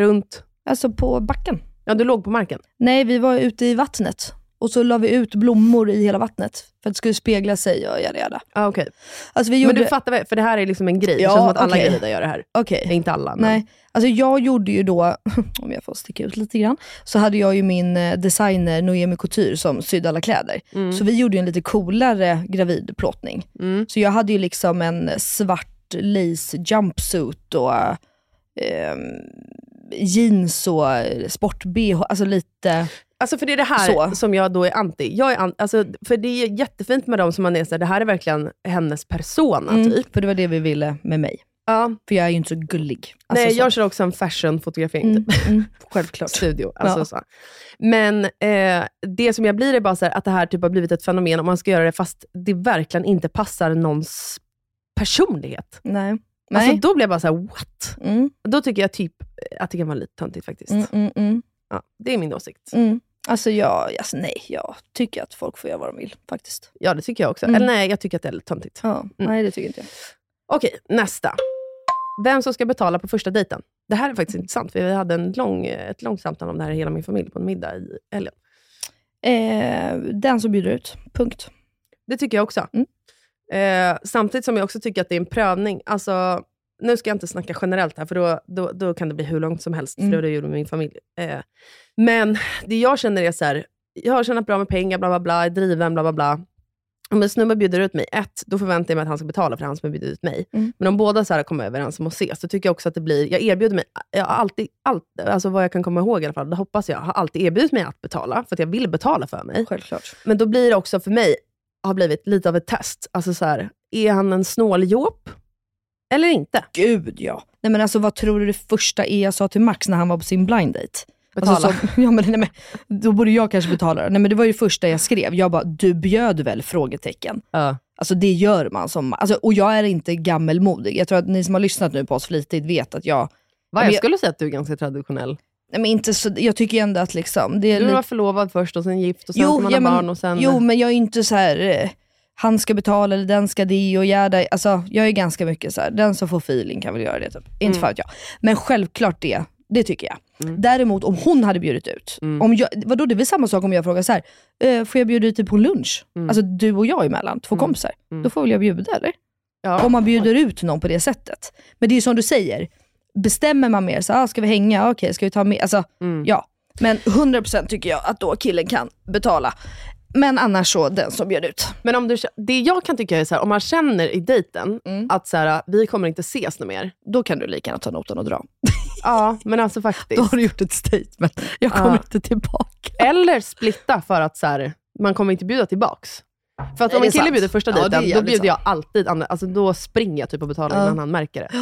Runt? Alltså på backen. Ja, du låg på marken? Nej, vi var ute i vattnet. Och så la vi ut blommor i hela vattnet. För att det skulle spegla sig och jada jada. Ah, okay. Alltså vi gjorde... Men du fattar väl, för det här är liksom en grej. Ja, det känns som att alla okej. gravida gör det här. Okej. Inte alla, men... Nej, alltså jag gjorde ju då, om jag får sticka ut lite grann, så hade jag ju min eh, designer Noemi Couture som sydde alla kläder. Mm. Så vi gjorde ju en lite coolare gravidplåtning. Mm. Så jag hade ju liksom en svart lace jumpsuit och eh, jeans och sport-bh, alltså lite... Alltså för det är det här Så. som jag då är anti. Jag är an, alltså, för det är jättefint med dem som man är såhär, det här är verkligen hennes persona Mm, typ. för det var det vi ville med mig. Ja. För jag är ju inte så gullig. Alltså Nej, så. jag kör också en fashion-fotografering. Mm, Typ. mm, självklart. Studio. Alltså, Ja. så. Men eh, det som jag blir är bara så här, att det här typ har blivit ett fenomen om man ska göra det fast det verkligen inte passar någons personlighet. Nej. Nej. Alltså, då blir jag bara så här: what? Mm, Då tycker jag typ att det kan vara lite töntigt faktiskt. mm, mm, mm. Ja, det är min åsikt. Mm. Alltså, jag, alltså nej, jag tycker att folk får göra vad de vill faktiskt. Ja, det tycker jag också. Mm. Eller nej, jag tycker att det är lite töntigt. Ja, Nej, det tycker inte jag. Okej, nästa. Vem som ska betala på första dejten. Det här är faktiskt intressant, för vi hade en lång, ett långt samtal om det här i hela min familj på en middag i helgen. Eh, den som bjuder ut, punkt. Det tycker jag också. Mm. Eh, samtidigt som jag också tycker att det är en prövning. Alltså, nu ska jag inte snacka generellt här, för då, då, då kan det bli hur långt som helst, Mm. för det gjorde med min familj. Eh, men det jag känner är så här, jag har tjänat bra med pengar, bla bla bla, är driven, bla bla bla. Om en snubbe bjuder ut mig, ett, då förväntar jag mig att han ska betala för han som har bjudit ut mig. Mm. Men om båda så här kommer överens om att ses, så tycker jag också att det blir, jag erbjuder mig, jag har alltid, allt, alltså vad jag kan komma ihåg i alla fall, det hoppas jag, har alltid erbjudit mig att betala, för att jag vill betala för mig. Självklart. Men då blir det också för mig, har blivit lite av ett test. Alltså så här, är han en snåljåp? Eller inte? Gud ja. Nej men alltså vad tror du det första är jag sa till Max när han var på sin blind date? Betala. Alltså, så, ja, men, nej, men, då borde jag kanske betala. Nej men det var ju det första jag skrev. Jag bara, du bjöd väl? Frågetecken. Ja. Alltså det gör man som, alltså, och jag är inte gammelmodig. Jag tror att ni som har lyssnat nu på oss flitigt vet att jag, Va, jag jag- skulle säga att du är ganska traditionell. Nej men inte så, jag tycker ändå att liksom, det är Du var förlovad först och sen gift och sen ska man ja, men, barn och sen... jo men jag är inte så här. eh, han ska betala eller den ska det och jäda. Alltså, jag är ganska mycket så här, den som får feeling kan väl göra det. Typ. Inte Mm. för att jag. Men självklart det, det tycker jag. Mm. Däremot om hon hade bjudit ut, Mm. om jag, vadå, det är väl samma sak om jag frågar så här, eh, får jag bjuda ut dig på lunch? Mm. Alltså du och jag emellan, två Mm. kompisar. Mm. Då får väl jag bjuda eller? ja. Om man bjuder ut någon på det sättet. Men det är ju som du säger, bestämmer man mer, så, ah, ska vi hänga? Okej, ska vi ta med? Alltså, Mm. Ja, men 100% tycker jag att då killen kan betala. Men annars så, den som bjöd ut. Men om du, det jag kan tycka är så här, om man känner i dejten Mm. att så här, vi kommer inte ses något mer. Då kan du lika gärna ta notan och dra. Ja, men alltså Då faktiskt. har du gjort ett statement. Jag kommer Ja. inte tillbaka. Eller splitta för att så här, man kommer inte bjuda tillbaks. För att om en kille sant. bjuder första Ja, dejten, då jävligt bjuder jag sant. alltid, andra- alltså då springer jag typ och betalar Ja. innan han märker det.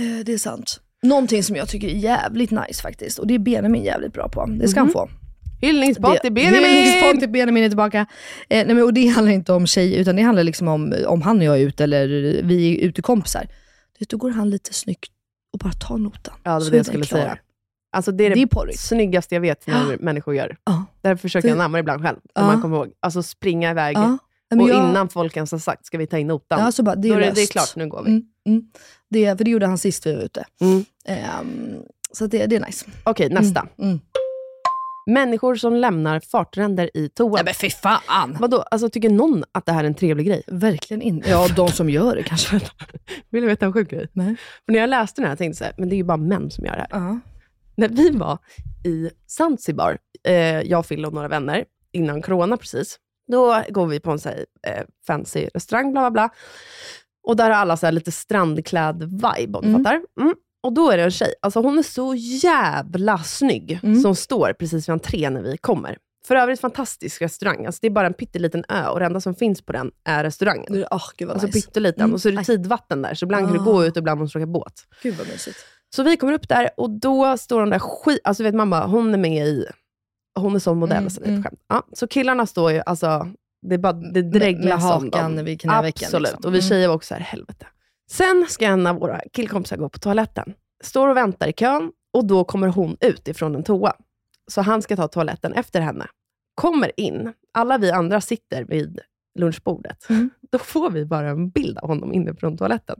Eh, Det är sant. Någonting som jag tycker är jävligt nice faktiskt, och det är Benjamin jävligt bra på. Det ska han få. Hyllningsbart till Benjamin! till Benjamin är tillbaka. Eh, nej, men, och det handlar inte om tjej, utan det handlar liksom om, om han och jag är ute, eller vi är ute kompisar. Vet, Då går han lite snyggt och bara tar notan. Ja, det var det jag skulle klar. säga. Alltså det är det, Det är snyggaste jag vet när människor gör. Ja. Därför försöker jag Det- namna ibland själv, när Ja. man kommer ihåg. Alltså springa iväg. Ja. Men och jag- innan folk ens har sagt, ska vi ta in notan? Ja, så bara, det är Då är det, det är klart, nu går vi. Mm, mm. Det, för det gjorde han sist vi var ute. Mm. Ehm, så det, det är nice. Okej, nästa. Mm. Människor som lämnar fartränder i toan. Nej men fy fan! Vadå, alltså, tycker någon att det här är en trevlig grej? Verkligen inte. Ja, de som gör det kanske. Vill du veta en sjuk grej? Nej. För när jag läste den här tänkte jag så här, men det är ju bara män som gör det här. Ja. När vi var i Zanzibar, eh, jag, Phil och några vänner, innan corona precis, då går vi på en så här, eh, fancy restaurang, bla bla bla. Och där har alla så här lite strandkläd-vibe, om du Mm. fattar. Mm. Och då är det en tjej, alltså hon är så jävla snygg, Mm. som står precis vid entrén när vi kommer. För övrigt fantastisk restaurang. Alltså det är bara en pytteliten ö och det enda som finns på den är restaurangen. Du, oh, gud vad Alltså nice. pytteliten. Mm. Och så är det tidvatten där, så ibland kan du Ah. gå ut och ibland måste du åka båt. Gud vad mysigt. Så vi kommer upp där och då står hon där skit... Alltså vet man bara, hon är med i... Hon är sån modell. Mm, så, det är mm. ett skämt. ja, så killarna står ju, alltså, det, bara, det om hakan dem. vid knävecken. Absolut. liksom. Och vi Mm. tjejer var också här, helvete. Sen ska en av våra killkompisar gå på toaletten. Står och väntar i kön och då kommer hon ut ifrån en toa. Så han ska ta toaletten efter henne. Kommer in. Alla vi andra sitter vid lunchbordet. Mm. Då får vi bara en bild av honom inifrån toaletten.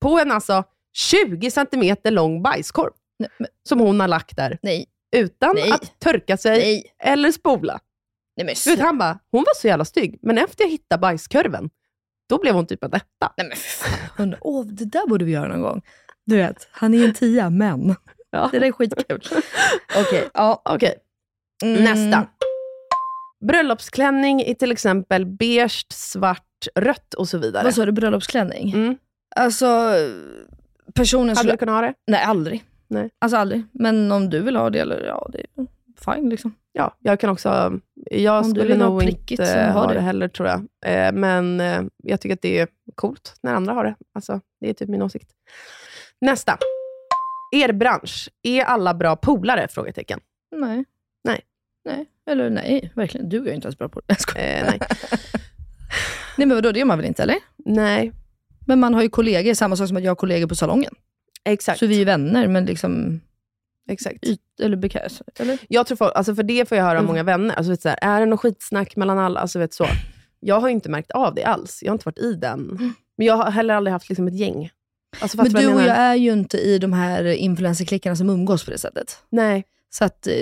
På en alltså 20 centimeter lång bajskorv. Nej, men, Som hon har lagt där. nej, Utan Nej. att törka sig nej, eller spola. nej men vet, han bara, hon var så jävla stygg. Men efter jag hittade bajskorven, då blev hon typ en etta. Nej men. Åh, det där borde vi göra någon gång. Du vet, han är en tia, men. Ja. Det där är skitkul. Okej, ja. Okej, Mm. nästa. Bröllopsklänning i till exempel beige, svart, rött och så vidare. Vad sa du, bröllopsklänning? Mm. Alltså, personen Hade skulle... du kunnat ha det? Nej, aldrig. Nej. Alltså aldrig. Men om du vill ha det, eller ja, det är fine liksom. Ja, jag kan också... Jag Om skulle nog prickigt inte så ha det. det. heller, tror jag. Eh, men eh, jag tycker att det är coolt när andra har det. Alltså, det är typ min åsikt. Nästa. Er bransch. Är alla bra polare? Frågetecken. Nej. Nej. Nej. Eller nej, verkligen. Du är ju inte ens bra på det. Eh, nej. Nej men vadå, det gör man väl inte eller? nej, Men man har ju kollegor, samma sak som att jag har kollegor på salongen. Exakt. Så vi är vänner, men liksom exakt. yt, eller bekäs. Eller? Jag tror folk, alltså för det får jag höra av Mm. många vänner. Alltså vet, så här, är det något skitsnack mellan alla? Alltså vet, så. Jag har inte märkt av det alls. Jag har inte varit i den. Men jag har heller aldrig haft liksom, ett gäng. Alltså, Men du och jag är ju inte i de här influencerklickarna som umgås på det sättet. Nej. Så att eh,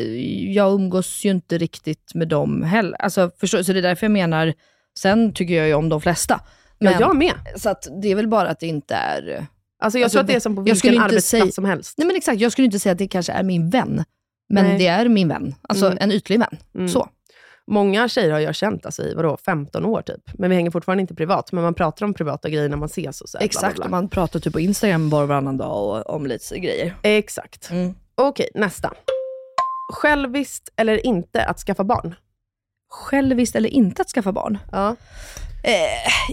jag umgås ju inte riktigt med dem heller. Alltså, förstår, så det är därför jag menar, sen tycker jag ju om de flesta. Men, Ja, jag med. Så att det är väl bara att det inte är... Alltså, jag Alltså, tror att det är som på vilken arbetsplats säga- som helst. Nej men exakt, jag skulle inte säga att det kanske är min vän. Men Nej. det är min vän. Alltså Mm. en ytlig vän. Mm. Så. Många tjejer har jag känt alltså, i vadå, 15 år typ. Men vi hänger fortfarande inte privat. Men man pratar om privata grejer när man ses. Och så här, Exakt, bla, bla, bla. man pratar typ på Instagram var och varannan dag och, om lite grejer. Exakt. Mm. Okej, nästa. Själviskt eller inte att skaffa barn? Själviskt eller inte att skaffa barn? Ja. Eh,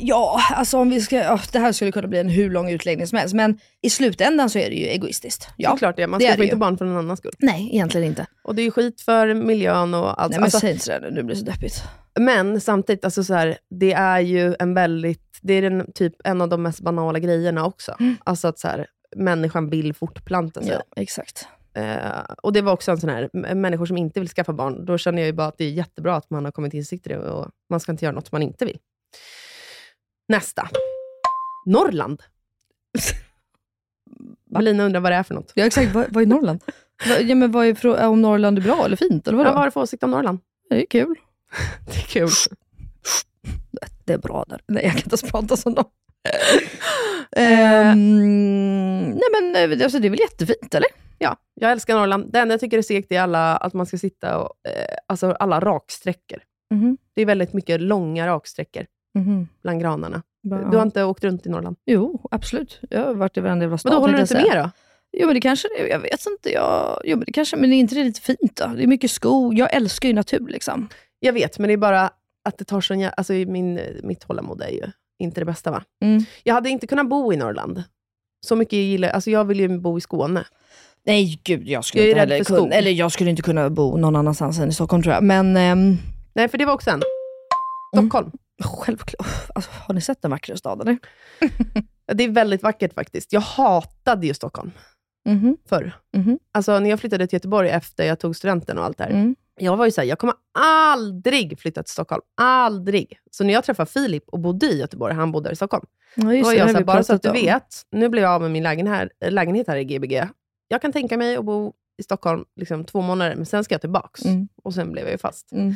ja, alltså om vi ska, ja, det här skulle kunna bli en hur lång utläggning som helst, men i slutändan så är det ju egoistiskt. Ja. Ja, klart det. Man det är skaffar det inte ju. barn för någon annans skull. Nej, egentligen inte. Och det är ju skit för miljön och allt. Nej men Alltså, säg inte sådär nu, nu blir det så deppigt. Men samtidigt, alltså så här, det är ju en väldigt, det är den, typ en av de mest banala grejerna också. Alltså att så här, människan vill fortplanta sig. Ja, exakt. Eh, och det var också en sån här, människor som inte vill skaffa barn, då känner jag ju bara att det är jättebra att man har kommit till insikt i det och man ska inte göra något man inte vill. Nästa. Norrland. Melina undrar vad det är för något. Ja exakt, vad, vad är Norrland? Ja, men vad är om Norrland är bra eller fint? Eller Ja, vad har du för åsikt om Norrland? Det är kul. Det är kul. Det är bra där. Nej, jag kan inte ens prata som dem. Ehm, nej men eh, alltså, det är väl jättefint eller? Ja, jag älskar Norrland. Det enda jag tycker är segt är alla, att man ska sitta och, eh, alltså alla raksträckor. Mhm. Det är väldigt mycket långa raksträckor Mhm. bland granarna. Bara, Du har inte åkt runt i Norrland? Jo, absolut. Jag har varit i varenda jävla Men stad. då håller du inte med då? Jo men det kanske det är. Jag vet inte. Jag, jo, men det kanske, men är inte det lite fint då? Det är mycket skog. Jag älskar ju natur liksom. Jag vet, men det är bara att det tar sån jä- alltså min, mitt tålamod är ju inte det bästa va? Mm. Jag hade inte kunnat bo i Norrland. Så mycket jag gillar, alltså jag vill ju bo i Skåne. Nej gud, jag skulle Jag inte heller kunna, eller jag skulle inte kunna bo någon annanstans än i Stockholm tror jag. Men ehm, Nej, för det var också en. Mm. Självklart. Alltså, har ni sett den vackra staden? Det är väldigt vackert faktiskt. Jag hatade ju Stockholm Mhm. förr. Mhm. Alltså när jag flyttade till Göteborg efter jag tog studenten och allt det här. Mm. Jag var ju såhär, jag kommer aldrig flytta till Stockholm. Aldrig. Så när jag träffade Filip och bodde i Göteborg, han bodde i Stockholm. Ja, Då just var det, jag såhär, bara så att du om. vet, nu blev jag av med min lägenhet här, lägenhet här i Gbg. Jag kan tänka mig att bo i Stockholm liksom, två månader, men sen ska jag tillbaks. Mm. Och sen blev jag ju fast. Mm.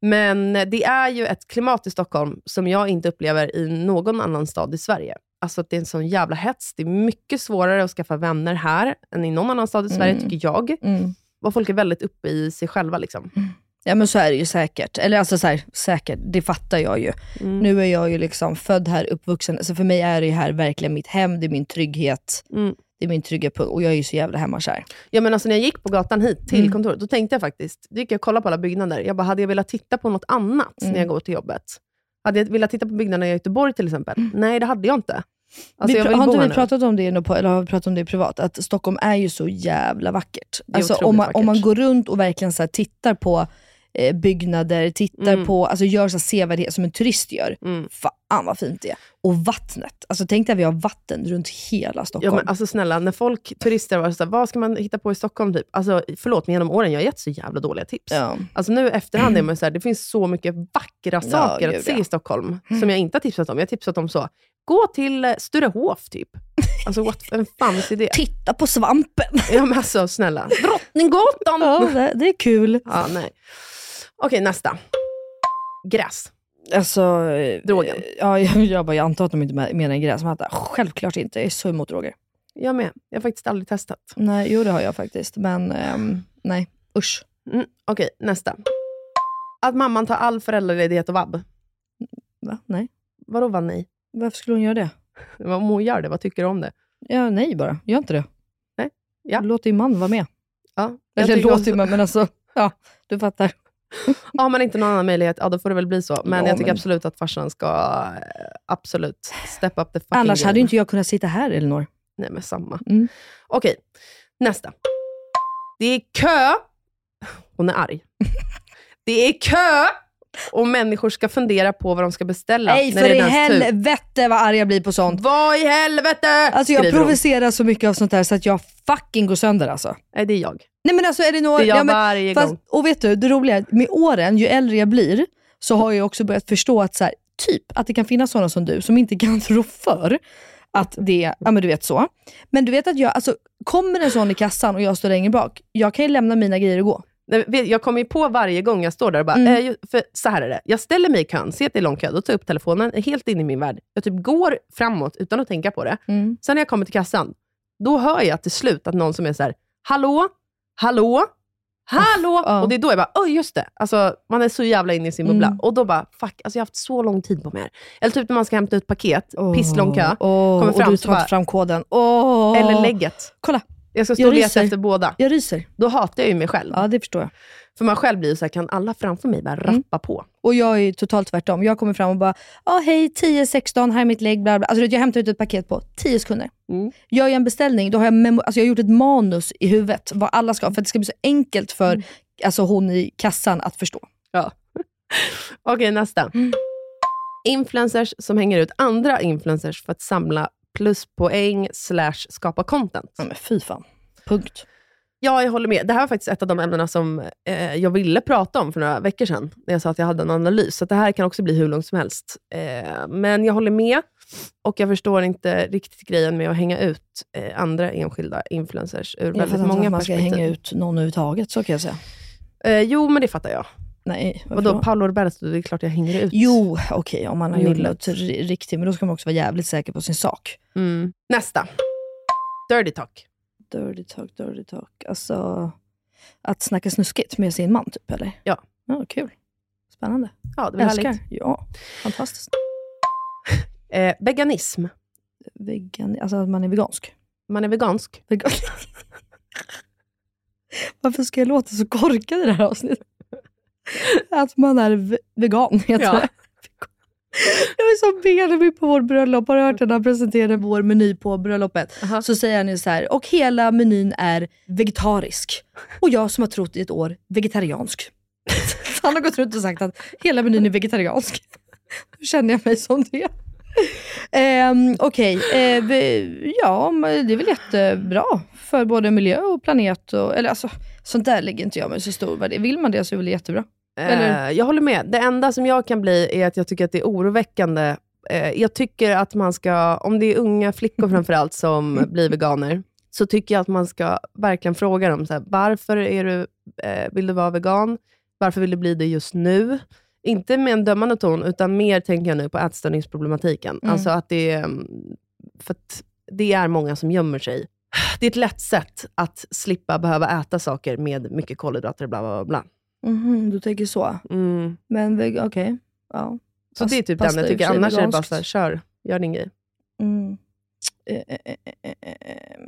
Men det är ju ett klimat i Stockholm som jag inte upplever i någon annan stad i Sverige. Alltså att det är en sån jävla hets. Det är mycket svårare att skaffa vänner här än i någon annan stad i Sverige, Mm. tycker jag. Mm. Och folk är väldigt uppe i sig själva. Liksom. Ja men så är det ju säkert. Eller alltså så här, säkert, det fattar jag ju. Mm. Nu är jag ju liksom född här, uppvuxen. Så för mig är det här verkligen mitt hem, det är min trygghet. Mm. Det är min trygga punkt och jag är ju så jävla hemmakär. Ja, men alltså, när jag gick på gatan hit till Mm. kontoret, då tänkte jag faktiskt, då gick jag och kollade på alla byggnader. Jag bara, hade jag velat titta på något annat Mm. när jag går till jobbet? Hade jag velat titta på byggnaderna i Göteborg till exempel? Nej, det hade jag inte. Alltså, vi, jag har inte vi nu. pratat om det på, eller har vi pratat om det privat? Att Stockholm är ju så jävla vackert. Alltså, om, man, om man vackert. går runt och verkligen så tittar på eh, byggnader, tittar Mm. på, alltså gör så sevärdhet som en turist gör. Mm. Fan vad fint det är. Och vattnet. Alltså tänk dig att vi har vatten runt hela Stockholm. Ja, men alltså snälla, när folk, turister var såhär, vad ska man hitta på i Stockholm? Typ? Alltså, förlåt, men genom åren jag har gett så jävla dåliga tips. Ja. Alltså nu efterhand är man så här, det finns så mycket vackra saker gud, att se ja. i Stockholm, som jag inte har tipsat om. Jag har tipsat om så, gå till eh, Sturehof typ. Alltså what, en fanns idé. Titta på svampen. Ja men alltså snälla, Drottninggatan! Ja, det, det är kul. Ja, nej. Okej, nästa. Gräs. Alltså, eh, Drogen. Ja, jag, jag, bara, jag antar att de inte men- menar gräsmatta. Självklart inte. Jag är så emot droger. Jag med. Jag har faktiskt aldrig testat. Nej, jo det har jag faktiskt. Men ehm, nej, usch. Mm. Okej, nästa. Att mamman tar all föräldraledighet och vab. Va? Nej. Vadå var nej? Varför skulle hon göra det? Om hon gör det, vad tycker du om det? Ja, nej bara. Gör inte det. Nej. Ja. Låt din man vara med. Ja, Eller låt också- din man, men alltså, ja, du fattar. Har man inte någon annan möjlighet, ja då får det väl bli så. Men Ja, jag tycker men- absolut att farsan ska eh, absolut step up the fucking Annars game. hade ju inte jag kunnat sitta här, Elinor. Nej men samma. Mm. Okej, nästa. Det är kö. Hon är arg. Det är kö och människor ska fundera på vad de ska beställa Nej, när för det i är dens tur. helvete vad arg jag blir på sånt. Vad i helvete! Alltså jag skriver hon. provocerar så mycket av sånt där så att jag fucking går sönder alltså. Nej, det är jag. Nej men alltså Elinor, Det är jag ja, men, varje fast, gång. och vet du, det roliga är, med åren, ju äldre jag blir, så har jag också börjat förstå att så här, typ att det kan finnas sådana som du som inte kan rå för att det, ja men du vet så. Men du vet att jag, alltså kommer en sån i kassan och jag står längre bak, jag kan ju lämna mina grejer och gå. Jag kommer ju på varje gång jag står där och bara, Mm. eh, för så här är det. Jag ställer mig i kön, ser att det är lång kö, då tar jag upp telefonen, är helt inne i min värld. Jag typ går framåt utan att tänka på det. Mm. Sen när jag kommer till kassan, då hör jag till slut att någon som är så här, hallå, hallå, hallå. ja. Och det är då jag bara, oj just det. Alltså, man är så jävla inne i sin bubbla. Mm. Och då bara, fuck, alltså jag har haft så lång tid på mig här. Eller typ när man ska hämta ut paket, pisslång kö, Åh, kommer och fram du så tar inte fram koden. Åh. eller lägget. Kolla, Jag ska stå Jag och leta ryser. efter båda. jag ryser. Då hatar jag ju mig själv. Ja, det förstår jag. För man själv blir ju så här, kan alla framför mig bara rappa Mm. på? Och jag är totalt tvärtom. Jag kommer fram och bara, ja hej 10-16, här är mitt lägg, bla bla. Alltså jag hämtar ut ett paket på 10 sekunder. Mm. Gör jag en beställning, då har jag, memo- alltså, jag har gjort ett manus i huvudet, vad alla ska ha, för att det ska bli så enkelt för Mm. alltså, hon i kassan att förstå. Ja. Okej, nästa. Mm. Influencers som hänger ut andra influencers för att samla pluspoäng slash skapa content. Ja, men fy fan. Punkt. Ja, jag håller med. Det här var faktiskt ett av de ämnena som eh, jag ville prata om för några veckor sedan, när jag sa att jag hade en analys. Så det här kan också bli hur långt som helst. Eh, men jag håller med, och jag förstår inte riktigt grejen med att hänga ut eh, andra enskilda influencers ur Jag väldigt fattar inte många att man ska perspektiv. hänga ut någon överhuvudtaget, så kan jag säga. Eh, jo, men det fattar jag. Nej, Vadå, då? Paolo Roberto, det är klart jag hänger ut. Jo, okej, om man har gjort något ri- riktigt, men då ska man också vara jävligt säker på sin sak. Mm. Nästa. Dirty talk. Dirty talk, dirty talk. Alltså, att snacka snuskigt med sin man, typ, eller? Ja. Ja, kul. Spännande. Ja, det var Älskar. härligt. Ja, fantastiskt. Eh, veganism. Vegan, alltså att man är vegansk. Man är vegansk. Vegan. Varför ska jag låta så korkad i det här avsnittet? Att man är ve- vegan, heter Ja. det. Jag är så Benjamin på vårt bröllop. Har du hört när han presenterade vår meny på bröllopet? Aha. Så säger han ju så här, och hela menyn är vegetarisk. Och jag som har trott i ett år, vegetariansk. Han har gått runt och sagt att hela menyn är vegetariansk. Då känner jag mig som det. Um, Okej, eh, vi- ja men det är väl jättebra för både miljö och planet. Och, eller alltså, sånt där lägger inte jag mig så stor värde Vill man det så är det väl jättebra. Eller? Eh, jag håller med. Det enda som jag kan bli är att jag tycker att det är oroväckande. Eh, jag tycker att man ska, om det är unga flickor framförallt som blir veganer, så tycker jag att man ska verkligen fråga dem, så här, varför är du, eh, vill du vara vegan? Varför vill du bli det just nu? Inte med en dömande ton, utan mer tänker jag nu på ätstörningsproblematiken. Mm. Alltså att det, mm, för att det är många som gömmer sig. Det är ett lätt sätt att slippa behöva äta saker med mycket kolhydrater, bla bla bla. Mhm, du tänker så. Mm. Men okej. Ja. Så Fast- det är typ den jag tycker. sig Annars är det bara så här, kör, gör din grej. Mm. Eh, eh, eh, eh, eh,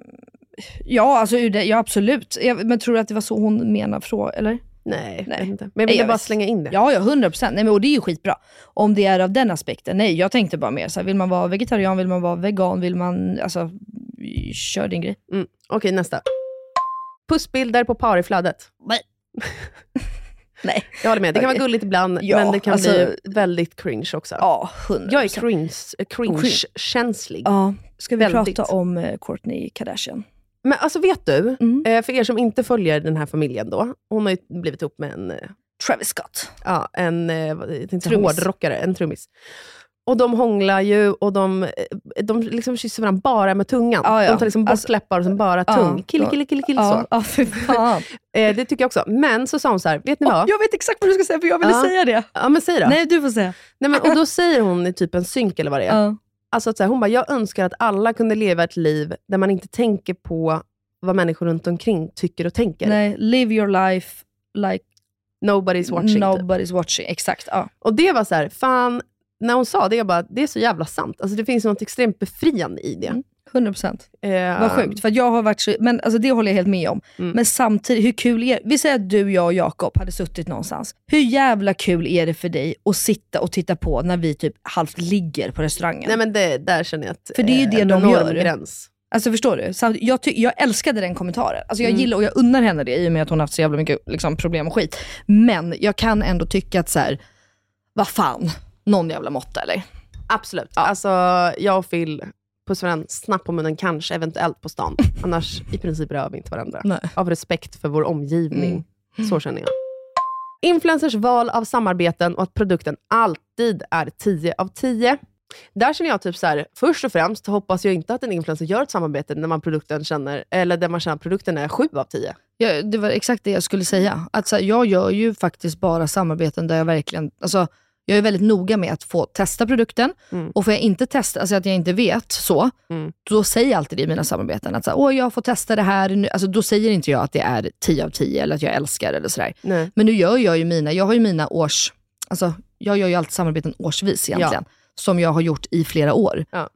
Ja, alltså, ja absolut. Jag, men tror du att det var så hon menade? Frå, eller? Nej, Nej. jag inte. Men jag ville jag bara vet. slänga in det. Ja, ja, 100 procent. Och det är ju skitbra. Om det är av den aspekten. Nej, jag tänkte bara mer så här, vill man vara vegetarian, vill man vara vegan, vill man... Alltså, kör din grej. Mm. Okej, nästa. Pussbilder på par i flödet. Nej. Nej. Jag håller med. Det kan vara gulligt ibland, Ja, men det kan alltså- bli väldigt cringe också. Ja, 100 Jag är cringe, cringe-känslig. Ja, ska vi Väldigt. prata om eh, Kourtney Kardashian? Men alltså vet du, Mm. eh, för er som inte följer den här familjen då, hon har ju blivit ihop med en, eh, Travis Scott. ja, en eh, jag tänkte säga Trummis. hårdrockare, en trummis. Och de hånglar ju och de, eh, de liksom kysser varandra bara med tungan. Ja, ja. De tar liksom bort Alltså- läppar och sen bara tung. Kill, då- kill, kill, kill, Ja, så. ja fy fan. Eh, det tycker jag också. Men så sa hon så här, vet ni vad? jag vet exakt vad du ska säga, för jag ville säga det. Ja men säg då. Nej, du får säga. Nej, men, och då säger hon i typ en synk eller vad det är. Alltså att så här, hon bara, jag önskar att alla kunde leva ett liv där man inte tänker på vad människor runt omkring tycker och tänker. Nej, live your life like Nobody's watching. typ. nobody's watching. Exakt. Ja. Och det var så här, fan, när hon sa det, jag bara, det är så jävla sant. Alltså det finns något extremt befriande i det. Mm. 100 procent. Eh, Vad sjukt, för jag har varit så, men alltså det håller jag helt med om. Mm. Men samtidigt, hur kul är Vi säger att du, jag och Jakob hade suttit någonstans. Hur jävla kul är det för dig att sitta och titta på när vi typ halvt ligger på restaurangen? Nej men det, där känner jag att För det är ju eh, det de gör. gräns. Alltså förstår du? Så jag, ty- jag älskade den kommentaren. Alltså jag Mm. gillar och jag unnar henne det i och med att hon har haft så jävla mycket liksom, problem och skit. Men jag kan ändå tycka att så här, vad fan, någon jävla måtta eller? Absolut. Alltså jag och Phil, puss varandra, snabbt på munnen, kanske eventuellt på stan. Annars i princip rör vi inte varandra. Nej. Av respekt för vår omgivning. Mm. Så känner jag. Influencers val av samarbeten och att produkten alltid är 10 av 10. Där känner jag typ så här, först och främst hoppas jag inte att en influencer gör ett samarbete när man, produkten känner, eller där man känner att produkten är 7 av 10. Ja, det var exakt det jag skulle säga. Att så här, jag gör ju faktiskt bara samarbeten där jag verkligen, alltså, jag är väldigt noga med att få testa produkten. Mm. Och får jag inte testa, alltså att jag inte vet så, Mm. då säger jag alltid det i mina samarbeten. Att så här, Åh, jag får testa det här. nu." Alltså, då säger inte jag att det är 10 av 10 eller att jag älskar eller sådär. Nej. Men nu gör jag ju mina, jag har ju mina års, alltså jag gör ju alltid samarbeten årsvis egentligen. Som jag har gjort i flera år. Ja.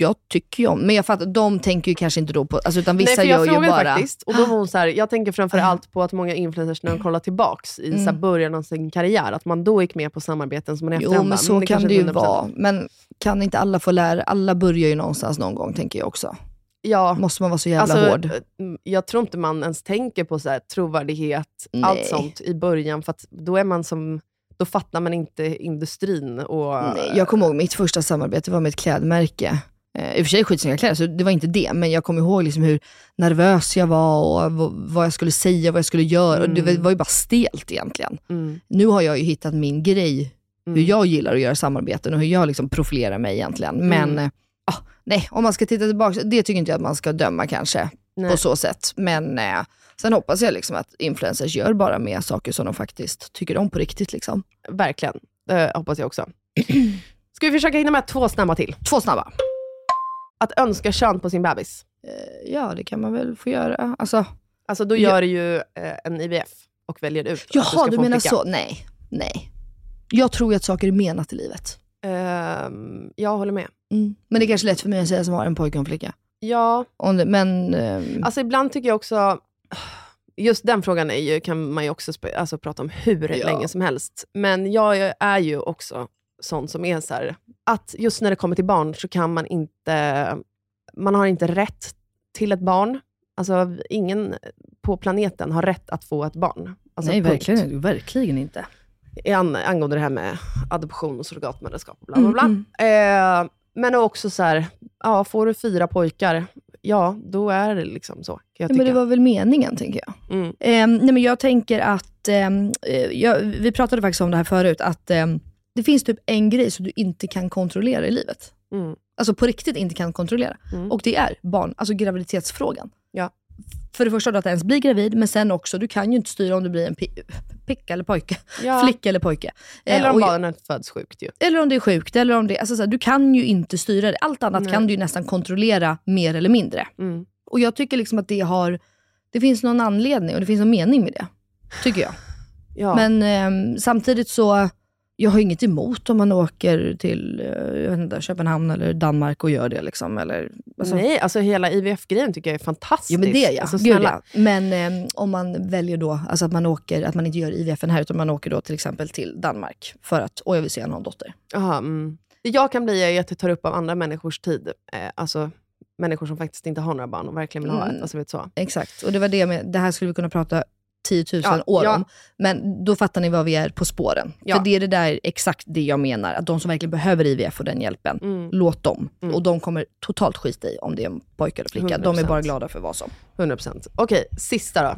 Jag tycker ju om, men jag fattar, de tänker ju kanske inte då på, alltså, utan vissa Nej, för jag gör ju frågade bara... faktiskt, och då var hon så här, jag tänker framför allt på att många influencers när de kollar tillbaks i så här Mm. början av sin karriär, att man då gick med på samarbeten som man i Jo, efterhand men så "Mm, kan kanske det ju inte 100%." vara. Men kan inte alla få lära, alla börjar ju någonstans någon gång tänker jag också. Ja, Måste man vara så jävla alltså, hård? mm, Jag tror inte man ens tänker på så här, trovärdighet, Nej. allt sånt i början, för då är man som då fattar man inte industrin. Och, Nej, jag kommer ihåg mitt första samarbete var med ett klädmärke. Eh, I och för sig skitsnygga kläder, så det var inte det. Men jag kommer ihåg liksom hur nervös jag var och vad jag skulle säga, vad jag skulle göra. Och det var- var ju bara stelt egentligen. Mm. Nu har jag ju hittat min grej, hur Mm. jag gillar att göra samarbeten och hur jag liksom profilerar mig egentligen. Men Mm. eh, ah, nej, om man ska titta tillbaka, det tycker inte jag att man ska döma kanske Nej. på så sätt. Men eh, sen hoppas jag liksom att influencers gör bara med saker som de faktiskt tycker om på riktigt. Liksom. Verkligen, det hoppas jag också. Ska vi försöka hinna med två snabba till? Två snabba. Att önska kön på sin bebis. Eh, Ja, det kan man väl få göra. Alltså, Alltså då gör du ju eh, en IVF och väljer ut att jaha, ska du, få en menar så. Nej, nej. Jag tror ju att saker är menat i livet. Ehm, jag håller med. Mm. Men det är kanske lätt för mig att säga som har en pojke och en flicka. Ja, det, men... ehm, alltså ibland tycker jag också, just den frågan är ju, kan man ju också alltså, prata om hur Ja. länge som helst. Men jag är ju också sån som är så här, att just när det kommer till barn så kan man inte, man har inte rätt till ett barn. Alltså ingen på planeten har rätt att få ett barn. Alltså, nej, punkt. verkligen, verkligen inte. i an, angående det här med adoption och surrogatmödraskap och bla bla bla. Mm, Eh, men också så här, ja, får du fyra pojkar, ja, då är det liksom så. Ja, men det var väl meningen, tänker jag. mm. Ehm, nej, men jag tänker att, ehm, eh, jag, vi pratade faktiskt om det här förut, att ehm, det finns typ en grej som du inte kan kontrollera i livet. Mm. Alltså på riktigt inte kan kontrollera. Mm. Och det är barn, alltså graviditetsfrågan. Ja. För det första att ens bli gravid, men sen också, du kan ju inte styra om du blir en pi- picka eller pojke. Ja. Flicka eller pojke. Eh, Eller om och- barnet föds sjukt ju. eller om det är sjukt, eller om det, alltså så här, du kan ju inte styra det. Allt annat Nej. kan du ju nästan kontrollera mer eller mindre. Mm. Och jag tycker liksom att det har, det finns någon anledning och det finns någon mening med det. Tycker jag. Ja. Men ehm, samtidigt så, jag har inget emot om man åker till eh, jag inte, Köpenhamn eller Danmark och gör det. Liksom, eller, alltså, Nej, alltså hela IVF-grejen tycker jag är fantastisk. Jo men det ja, Alltså, Gud, ja. Men ehm, om man väljer då, alltså att man åker, att man inte gör IVF här utan man åker då till exempel till Danmark för att, åh jag vill se en dotter. Aha, mm. Det jag kan bli är att det tar upp av andra människors tid. Eh, alltså människor som faktiskt inte har några barn och verkligen vill ha Mm. ett. Alltså, vet så. Exakt, och det var det med, det här skulle vi kunna prata 10 000 Ja, år ja. om. Men då fattar ni vad vi är på spåren. Ja. För det är det där exakt det jag menar, att de som verkligen behöver IVF och den hjälpen, Mm. låt dem. Mm. Och de kommer totalt skita i om det är en pojke eller flicka. De är 100%. bara glada för vad som. 100%. Okej, sista då.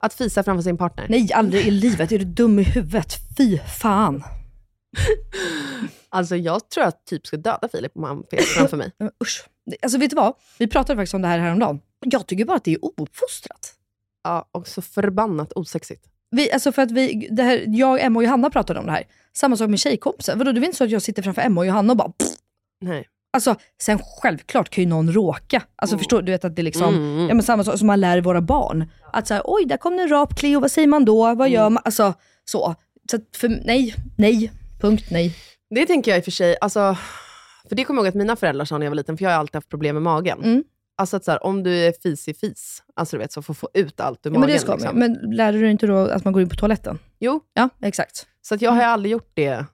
Att fisa framför sin partner. Nej, aldrig i livet. Är du dum i huvudet? Fy fan. Alltså jag tror jag typ ska döda Filip om han fes framför mig. Usch. Alltså vet du vad? Vi pratade faktiskt om det här häromdagen. Jag tycker bara att det är ouppfostrat. Ja, och så förbannat osexigt. Vi, alltså för att vi, det här, jag, Emma och Johanna pratade om det här. Samma sak med tjejkompisar. Vadå, det är inte så att jag sitter framför Emma och Johanna och bara pff, Nej. Alltså, sen självklart kan ju någon råka. Alltså förstår du? vet att det är liksom, Mm, mm. ja, men samma sak som man lär våra barn. Att såhär, oj där kom en rap, Cleo, vad säger man då? Vad gör man? Alltså så. så för, nej, nej, punkt nej. Det tänker jag i och för sig, alltså, för det kommer jag ihåg att mina föräldrar sa när jag var liten, för jag har alltid haft problem med magen. Mm. Alltså att så här, om du är fisig fis, alltså du vet, så får få ut allt ur Ja, men magen. det ska liksom. man Men lärde du inte då att man går in på toaletten? Jo, Ja, exakt. så jag har ju aldrig gjort det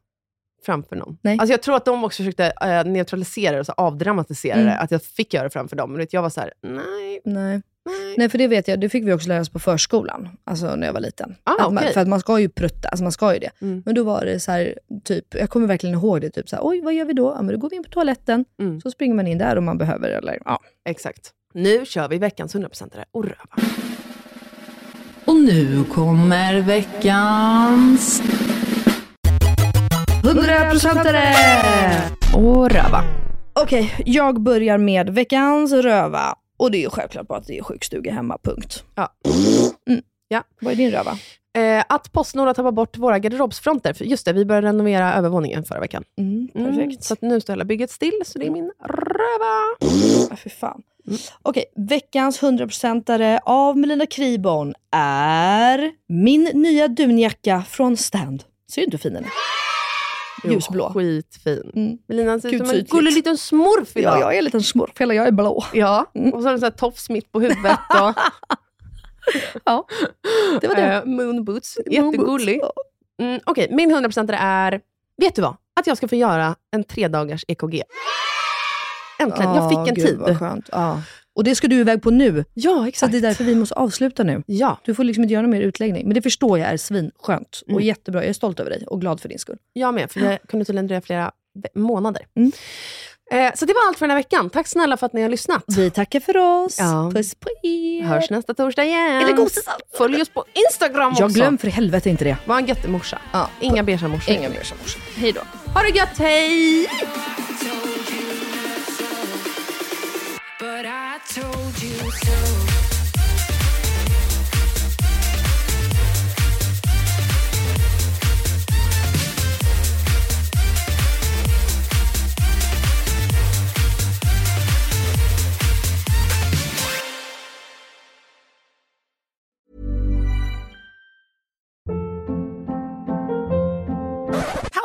framför någon. Nej. Alltså jag tror att de också försökte äh, neutralisera det och så avdramatisera Mm. det, att jag fick göra det framför dem. Men vet, jag var så här: nej, Nej. nej. Nej, för det vet jag. Det fick vi också lära oss på förskolan. Alltså när jag var liten. Ah, att man. För att man ska ju prutta, alltså man ska ju det. Mm. Men då var det så här, typ, jag kommer verkligen ihåg det, typ så här, oj vad gör vi då? Ja men då går vi in på toaletten, Mm. så springer man in där om man behöver. Eller, ja. Exakt. Nu kör vi veckans 100% och röva. Och nu kommer veckans... 100%are! Och röva. Okej, jag börjar med veckans röva. Och det är ju självklart bara att det är sjukstuga hemma, punkt. Ja. Mm. Ja. Vad är din röva? Eh, att Postnord har tappat bort våra garderobsfronter. För just det, vi började renovera övervåningen förra veckan. Mm, Mm, perfekt. så att nu står hela bygget still, så det är min röva. Ja, fy fan. Okej, veckans 100%are av Melina Kribon är min nya dunjacka från Stand. Ser du inte hur fin den är? Ljusblå. Skitfin. Mm. Melina ser ut som en gullig liten smurf idag. Ja, jag är en liten smurf, hela jag är blå. Ja, Mm. och så har du en tofs mitt på huvudet. Och, Ja, det var det. eh, moon boots. Moon Jättegullig. Mm, Okej, min 100% är, vet du vad? Att jag ska få göra en tre dagars EKG. Äntligen, jag Ja, fick en gud, tid. Vad skönt. Ja. Och det ska du iväg på nu. Ja, Så exakt. det är därför vi måste avsluta nu. Ja, Du får liksom inte göra någon mer utläggning. Men det förstår jag är svinskönt och Mm. jättebra. Jag är stolt över dig och glad för din skull. jag med. För det kunde tydligen dröja flera månader. Mm. Eh, så det var allt för den här veckan. Tack snälla för att ni har lyssnat. Vi tackar för oss. Ja. Puss på er. Hörs nästa torsdag igen. Eller gosesalt. Följ oss på Instagram också. Jag glöm för helvete inte det. Var en göttemorsa. Ja. Inga beiga morsor. Inga mer som Hej då. Ha det gött, hej!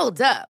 Hold up.